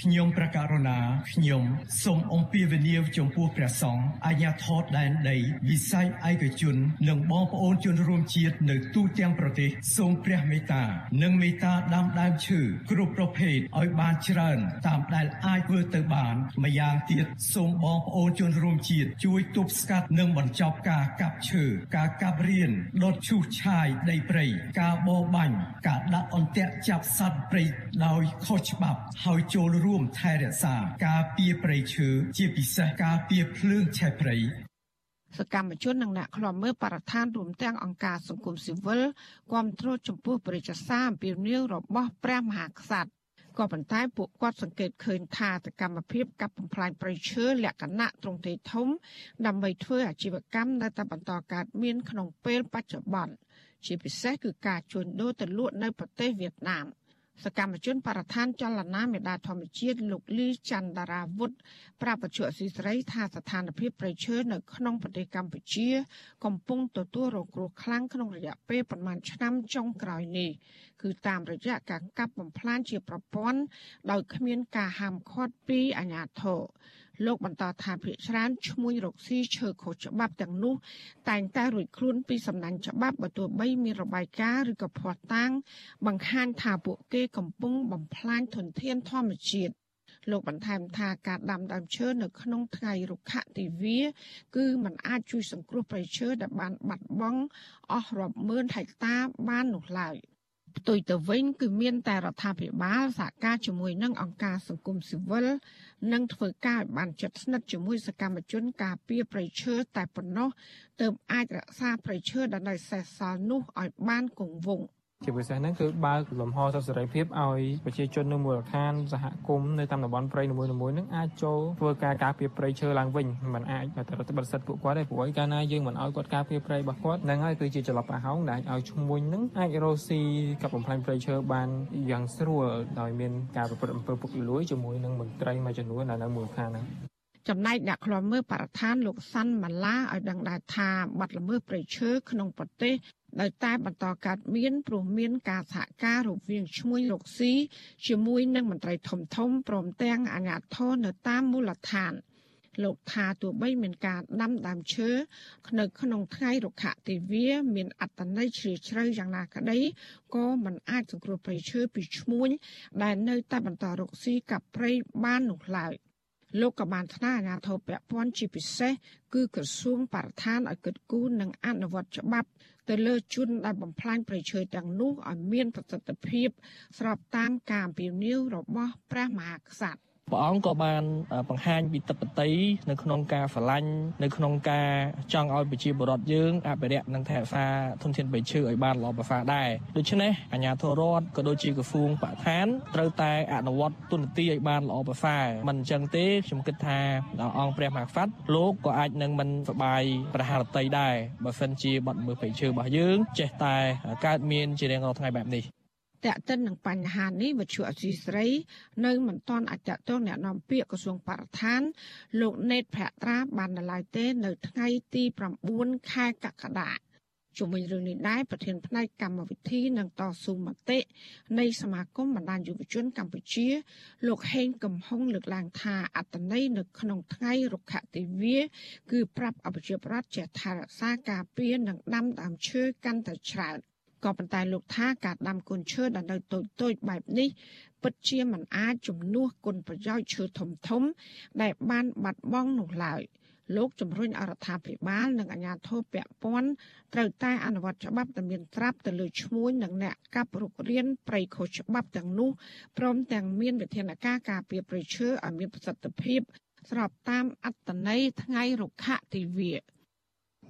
ខ្ញុំប្រកាសរណាខ្ញុំសូមអំពាវនាវចំពោះព្រះសង្ឃអាជ្ញាធរដែនដីវិស័យឯកជន និងបងប្អូនជនរួមជាតិនៅទូទាំងប្រទេសសូមព្រះមេត្តា និងមេត្តាដាំដើមឈើគ្រប់ប្រភេទឲ្យបានច្រើន តាមដែលអាចធ្វើទៅបានម្យ៉ាងទៀតសូមបងប្អូនជនរួមជាតិជួយទប់ស្កាត់និងបញ្ចប់ការកាប់ឈើការកាប់រៀនដុតឈូសឆាយដីព្រៃការបរបាញ់ការដាក់អន្ទាក់ចាប់សត្វព្រៃដោយខុសច្បាប់ហើយចូលរួមថែរក្សា ការពារព្រៃឈើជាពិសេសការពារភ្លើងឆេះព្រៃសកម្មជននិងអ្នកខ្លាំមើលបរិស្ថានរួមទាំងអង្គការសង្គមស៊ីវិលគាំទ្រចំពោះប្រជាសាអំពីនីវរបស់ព្រះមហាក្សត្រក៏ប៉ុន្តែពួកគាត់សង្កេតឃើញថាសកម្មភាពកាប់បំផ្លាញព្រៃឈើលក្ខណៈទ្រង់ទ្រាយធំ ដើម្បីធ្វើអាជីវកម្មនៅតែបន្តកើតមានក្នុងពេលបច្ចុប្បន្នជាពិសេសគឺការជួញដូរទៅលក់នៅប្រទេសវៀតណាម។ សកម្មជនបរិស្ថានចលនាមេដាធម្មជាតិលោកលីច័ន្ទដារាវុធប្រាប់បច្ចុប្បន្នស៊ីស្រីថាស្ថានភាពប្រៃឈើនៅក្នុងប្រទេសកម្ពុជា កំពុងទទួលរងគ្រោះខ្លាំងក្នុងរយៈពេលប្រមាណឆ្នាំចុងក្រោយនេះគឺតាមរយៈការកាប់បំផ្លាញជាប្រព័ន្ធដោយគ្មានការហាមឃាត់ពីអាជ្ញាធរ លោកបន្តថាភ្នាក់ច្រើនឈ្មោះរកស៊ីឈើខុសច្បាប់ទាំងនោះ តែងតែរួចខ្លួនពីសំណាញ់ច្បាប់បើទោះបីមានរបាយការណ៍ឬក៏ភស្តុតាង បង្ហាញថាពួកគេកំពុងបំផ្លាញធនធានធម្មជាតិលោកបន្ថែមថាការដាំដើមឈើនៅក្នុងថ្ងៃរុក្ខទិវាគឺมันអាចជួយសង្គ្រោះព្រៃឈើដែលបានបាត់បង់អស់រាប់ម៉ឺនហិកតាបាននោះឡើយ។ ផ្ទុយទៅវិញគឺមានតែរដ្ឋាភិបាលសហការជាមួយនឹងអង្គការសង្គមស៊ីវិលនិងធ្វើការឲ្យបានជិតស្និទ្ធជាមួយសកម្មជនការពារប្រៃឈើតែប៉ុណ្ណោះទើបអាចរក្សាប្រៃឈើដែលនៅសេសសល់នោះឲ្យបានគង់វង្ស ជាពិសេសហ្នឹងគឺបើកលំហសិទ្ធិសេរីភាពឲ្យប្រជាជននៅមូលដ្ឋានសហគមន៍នៅតាមតំបន់ព្រៃនីមួយៗហ្នឹងអាចចូលធ្វើការការពារព្រៃឈើឡើងវិញมันអាចតែរដ្ឋបတ်សិទ្ធិពួកគាត់ទេព្រោះឯកាលណាយើងមិនឲ្យគាត់ការពារព្រៃរបស់គាត់ហ្នឹងហើយគឺជាចល័តប្រហោងដែលឲ្យឈ្មួញហ្នឹងអាចរស់ស៊ីកັບបំផ្លាញព្រៃឈើបានយ៉ាងស្រួលដោយមានការប្រព្រឹត្តអំពើពុករលួយជាមួយនឹងមន្ត្រីមួយចំនួននៅមូលដ្ឋានហ្នឹងចំណែកអ្នកខ្លំមើលបរិស្ថានលោកសាន់ម៉ាឡាឲ្យដឹងដែរថាបាត់ល្មើសព្រៃឈើក្នុងប្រទេស នៅតែបន្តកើតមានព្រោះមានការសហការរវាងឈ្មួញរកស៊ីជាមួយនឹងមន្ត្រីធំធំព្រមទាំងអាជ្ញាធរនៅតាមមូលដ្ឋានលោកថាទោះបីមានការដាំដើមឈើនៅក្នុងថ្ងៃរុក្ខទិវាមានអត្តន័យជ្រាលជ្រៅយ៉ាងណាក្តីក៏មិនអាចសង្គ្រោះព្រៃឈើពីឈ្មួញដែលនៅតែបន្តរកស៊ីកាប់ព្រៃបាននោះឡើយ។លោកក៏បានថ្នាក់អាជ្ញាធរពាក់ព័ន្ធជាពិសេសគឺក្រសួងបរិស្ថានឲ្យគិតគូរនិងអនុវត្តច្បាប់ ទៅលើជនដែលបំផ្លាញប្រៃឈើទាំងនោះឲ្យមានប្រសិទ្ធភាពស្របតាមការអំពាវនាវរបស់ព្រះមហាក្សត្រ ព្រះអង្គក៏បានបង្ហាញពីទឹកបតីនៅក្នុងការស្រឡាញ់នៅក្នុងការចង់ឲ្យប្រជាពលរដ្ឋយើងអភិរក្សនិងថែរក្សាធនធានព្រៃឈើឲ្យបានល្អប្រសើរដែរដូច្នេះអាជ្ញាធររដ្ឋក៏ដូចជាក្រសួងបរិស្ថានត្រូវតែអនុវត្តទុននីតិឲ្យបានល្អប្រសើរមិនអញ្ចឹងទេខ្ញុំគិតថាអង្គព្រះមហាក្សត្រលោកក៏អាចនឹងមិនសបាយប្រហារតីដែរបើសិនជាបាត់មើលព្រៃឈើរបស់យើងចេះតែកើតមានជារៀងរាល់ថ្ងៃបែបនេះ តេតិននឹងបញ្ហានេះវិទ្យុអសីស្រី នៅមិនទាន់អាចតទៅអ្នកនាំពាក្យក្រសួងបរិស្ថាន លោកណេតភក្ត្រាបាននៅឡើយទេ នៅថ្ងៃទី9ខែកក្កដាជុំវិញរឿងនេះដែរប្រធានផ្នែកកម្មវិធីនិងតស៊ូមតិនៃសមាគមបណ្ដាញយុវជនកម្ពុជា លោកហេងកំហុងលើកឡើងថាអត្តន័យនៅក្នុងថ្ងៃរុក្ខទិវាគឺប្រាប់អភិជាប្រដ្ឋជាថារក្សាការពារនិងដាំដើមឈើកាន់តែច្រើន ក៏ប៉ុន្តែលោកថាការដាំកូនឈើដែលនៅតូចតូចបែបនេះពិតជាមិនអាចជំនួសគុណប្រយោជន៍ឈើធំធំ ដែលបានបាត់បង់នោះឡើយលោកជំរុញអរដ្ឋាភិបាលនិងអាជ្ញាធរពាក់ព័ន្ធត្រូវតែអនុវត្តច្បាប់ដែលមានត្រាប់ទៅលើឈ្មួញនិងអ្នកកាប់រុករានព្រៃខុសច្បាប់ទាំងនោះព្រមទាំងមានវិធានការការពារព្រៃឈើឲ្យមានប្រសិទ្ធភាពស្របតាមអត្តន័យថ្ងៃរុក្ខទិវា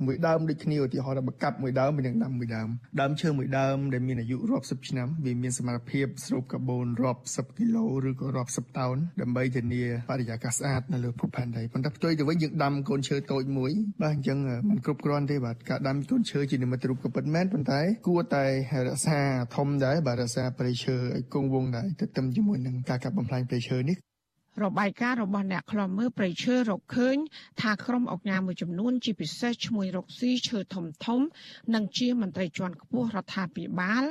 មួយដើមដូចគ្នាឧទាហរណ៍ថាបកាប់មួយដើមមាននឹងដាំមួយដើមដើមឈើមួយដើមដែលមានអាយុរាប់សិបឆ្នាំវាមានសមត្ថភាពស្រូបកាបូនរាប់សិបគីឡូឬក៏រាប់សិបតោនដើម្បីធានាបរិយាកាសស្អាតនៅលើភពផែនដីប៉ុន្តែផ្ទុយទៅវិញយើងដាំកូនឈើតូចមួយបាទអញ្ចឹងมันគ្រប់គ្រាន់ទេបាទការដាំកូនឈើជានិមិត្តរូបក៏ពិតមែនប៉ុន្តែគួរតែរក្សាធំដែរបាទរក្សាព្រៃឈើឲ្យគង់វង្សដែរទៅទៅជាមួយនឹងការកាប់បំផ្លាញព្រៃឈើនេះ របាយការណ៍របស់អ្នកខ្លំមើលប្រៃឈើរកឃើញ ថាក្រុមអង្គការមួយចំនួន ជាពិសេសឈ្មោះរកស៊ីឈើធំធំ និងជាមន្ត្រីជាន់ខ្ពស់រដ្ឋាភិបាល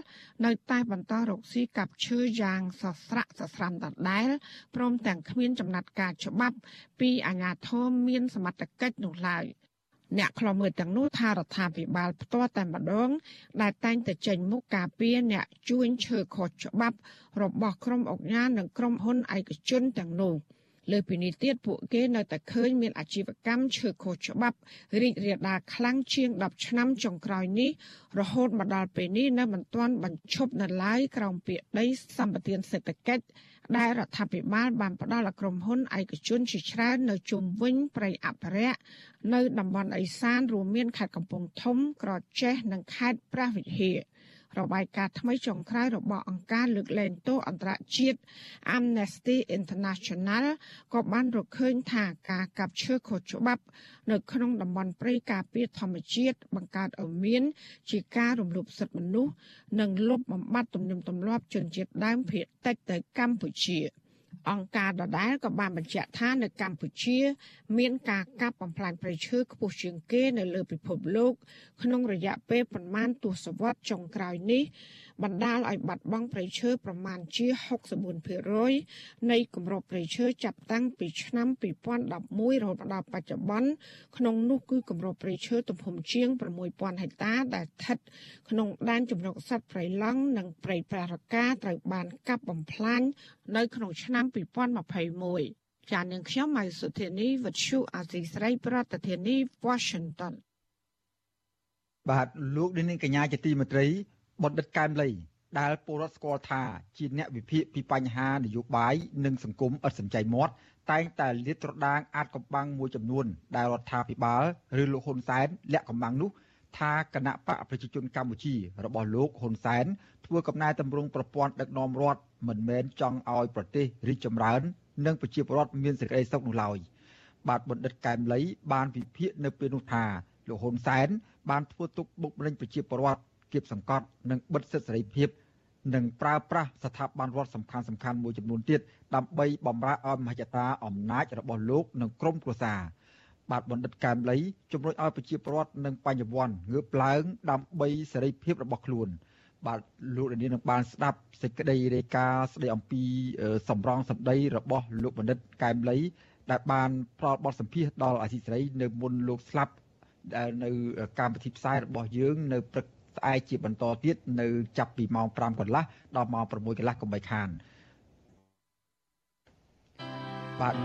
នៅតែបន្តរកស៊ីកាប់ឈើយ៉ាងសស្រាក់សស្រាំដដែលព្រមទាំងគ្មានចំណាត់ការច្បាប់ ពីអាជ្ញាធរមានសមត្ថកិច្ចនោះឡើយ។ អ្នកខ្លំមើលទាំងនោះថារដ្ឋាភិបាលផ្ទាល់តែម្ដង ដែលតែងតែចេញមុខការពារអ្នកជួញឈើខុសច្បាប់ របស់ក្រុមអង្គការនិងក្រុមហ៊ុនឯកជនទាំងនោះលើពីនេះទៀតពួកគេនៅតែឃើញមានអាជីវកម្មឈើខុសច្បាប់រីករាលដាលខ្លាំងជាង10ឆ្នាំចុងក្រោយនេះរហូតមកដល់ពេលនេះនៅមិនទាន់បញ្ឈប់នៅឡើយក្រោមពាក្យដីសម្បត្តិសេដ្ឋកិច្ច ដែលរដ្ឋាភិបាលបានផ្ដល់ឲ្យក្រុមហ៊ុនឯកជនជាច្រើននៅជុំវិញប្រៃអភិរក្សនៅតំបន់ឦសានរួមមានខេត្តកំពង់ធំ ក្រចេះ និងខេត្តព្រះវិហារ របាយការណ៍ថ្មីចុងក្រោយរបស់អង្គការលើកលែងទោសអន្តរជាតិ Amnesty International ក៏បានរកឃើញថាការកាប់ឈើខុសច្បាប់នៅក្នុងតំបន់ព្រៃការពារធម្មជាតិបង្កើតឲ្យមាន ជាការរំលោភសិទ្ធិមនុស្សនិងលុបបំបាត់ទំនៀមទម្លាប់ជនជាតិដើមភាគតិចទៅកម្ពុជា។ អង្គការដដែលក៏បានបញ្ជាក់ថានៅកម្ពុជា មានការកាប់បំផ្លាញព្រៃឈើខ្ពស់ជាងគេនៅលើពិភពលោក ក្នុងរយៈពេលប្រមាណទសវត្សរ៍ចុងក្រោយនេះ បណ្ដាលឲ្យបាត់បង់ព្រៃឈើប្រមាណជា64%នៃគម្របព្រៃឈើចាប់តាំងពីឆ្នាំ2011រហូតដល់បច្ចុប្បន្នក្នុងនោះគឺគម្របព្រៃឈើទំហំជាង6000ហិកតាដែលស្ថិតក្នុងដែនជម្រកសត្វព្រៃឡង់និងព្រៃប្រារកាត្រូវបានកាប់បំផ្លាញនៅក្នុងឆ្នាំ2021ចាននាងខ្ញុំម៉ៃសុធានីវັດឈូអាស៊ីស្រីប្រធានាធិបតី Washington បាទលោកនាងកញ្ញាជាទីមេត្រី បណ្ឌិតកែមលីដែលពលរដ្ឋស្គាល់ថាជាអ្នកវិភាគពីបញ្ហានយោបាយនិងសង្គមឥតសំចៃមាត់តែងតែលាតត្រដាងអាចកំបាំងមួយចំនួន ដែលរដ្ឋាភិបាលឬលោកហ៊ុនសែនលាក់កំបាំងនោះថាគណៈបកប្រជាជនកម្ពុជារបស់លោកហ៊ុនសែនធ្វើកំណែតម្រង់ប្រព័ន្ធដឹកនាំរដ្ឋមិនមែនចង់ឲ្យប្រទេសរីកចម្រើន និងប្រជាពលរដ្ឋមានសេចក្តីសុខនោះឡើយបាទបណ្ឌិតកែមលីបានវិភាគនៅពេលនោះថាលោកហ៊ុនសែនបានធ្វើទុកបុកម្នេញប្រជាពលរដ្ឋ គៀបសង្កត់និងបិទសិទ្ធិសេរីភាពនិងប្រើប្រាស់ស្ថាប័នរដ្ឋសំខាន់សំខាន់មួយចំនួនទៀតដើម្បីបំរើឲ្យមហិច្ឆតាអំណាចរបស់លោកនិងក្រុមគ្រួសារបាទបណ្ឌិតកែមលីជំរុញឲ្យប្រជាពលរដ្ឋនិងបញ្ញវន្តងើបឡើងដើម្បីសេរីភាពរបស់ខ្លួន បាទលោកលាននឹងបានស្ដាប់សេចក្តីរាយការណ៍ស្ដីអំពីសម្រងសម្ដីរបស់លោកបណ្ឌិតកែមលីដែលបានផ្ដល់បទសម្ភាសន៍ដល់អាស៊ីសេរីនៅមុនលោកស្លាប់ដែលនៅកម្មវិធីផ្សាយរបស់យើងនៅព្រឹក ស្អែកជាបន្តទៀតនៅចាប់ពីម៉ោង5កន្លះដល់ម៉ោង6កន្លះកុំបីខានបាទ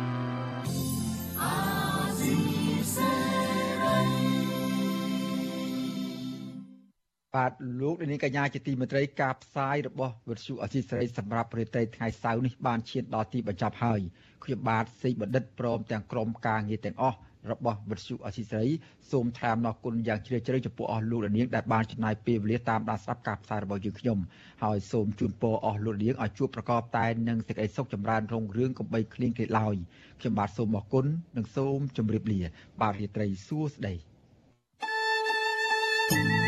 បាទលោកនាងកញ្ញាជាទីមេត្រីការផ្សាយរបស់វិទ្យុអសីសេរីសម្រាប់ប្រតិថ្ងៃសៅរ៍នេះបានឈានដល់ទីបញ្ចប់ហើយខ្ញុំបាទសេកបណ្ឌិតព្រមទាំងក្រុមការងារទាំងអស់ របស់វិទ្យុអសីស្រីសូមថ្លែងអំណរគុណយ៉ាងជ្រាលជ្រៅចំពោះអស់លោកនាងដែលបានចំណាយពេលវេលាតាមដានស្ដាប់ការផ្សាយរបស់យើងខ្ញុំហើយសូមជូនពរអស់លោកនាងឲ្យជួបប្រកបតែនឹងសេចក្តីសុខចម្រើនរុងរឿងកំបីគ្លៀងគ្លេឡើយខ្ញុំបាទសូមអរគុណនិងសូមជម្រាបលា បាទរាត្រីសួស្តី thank you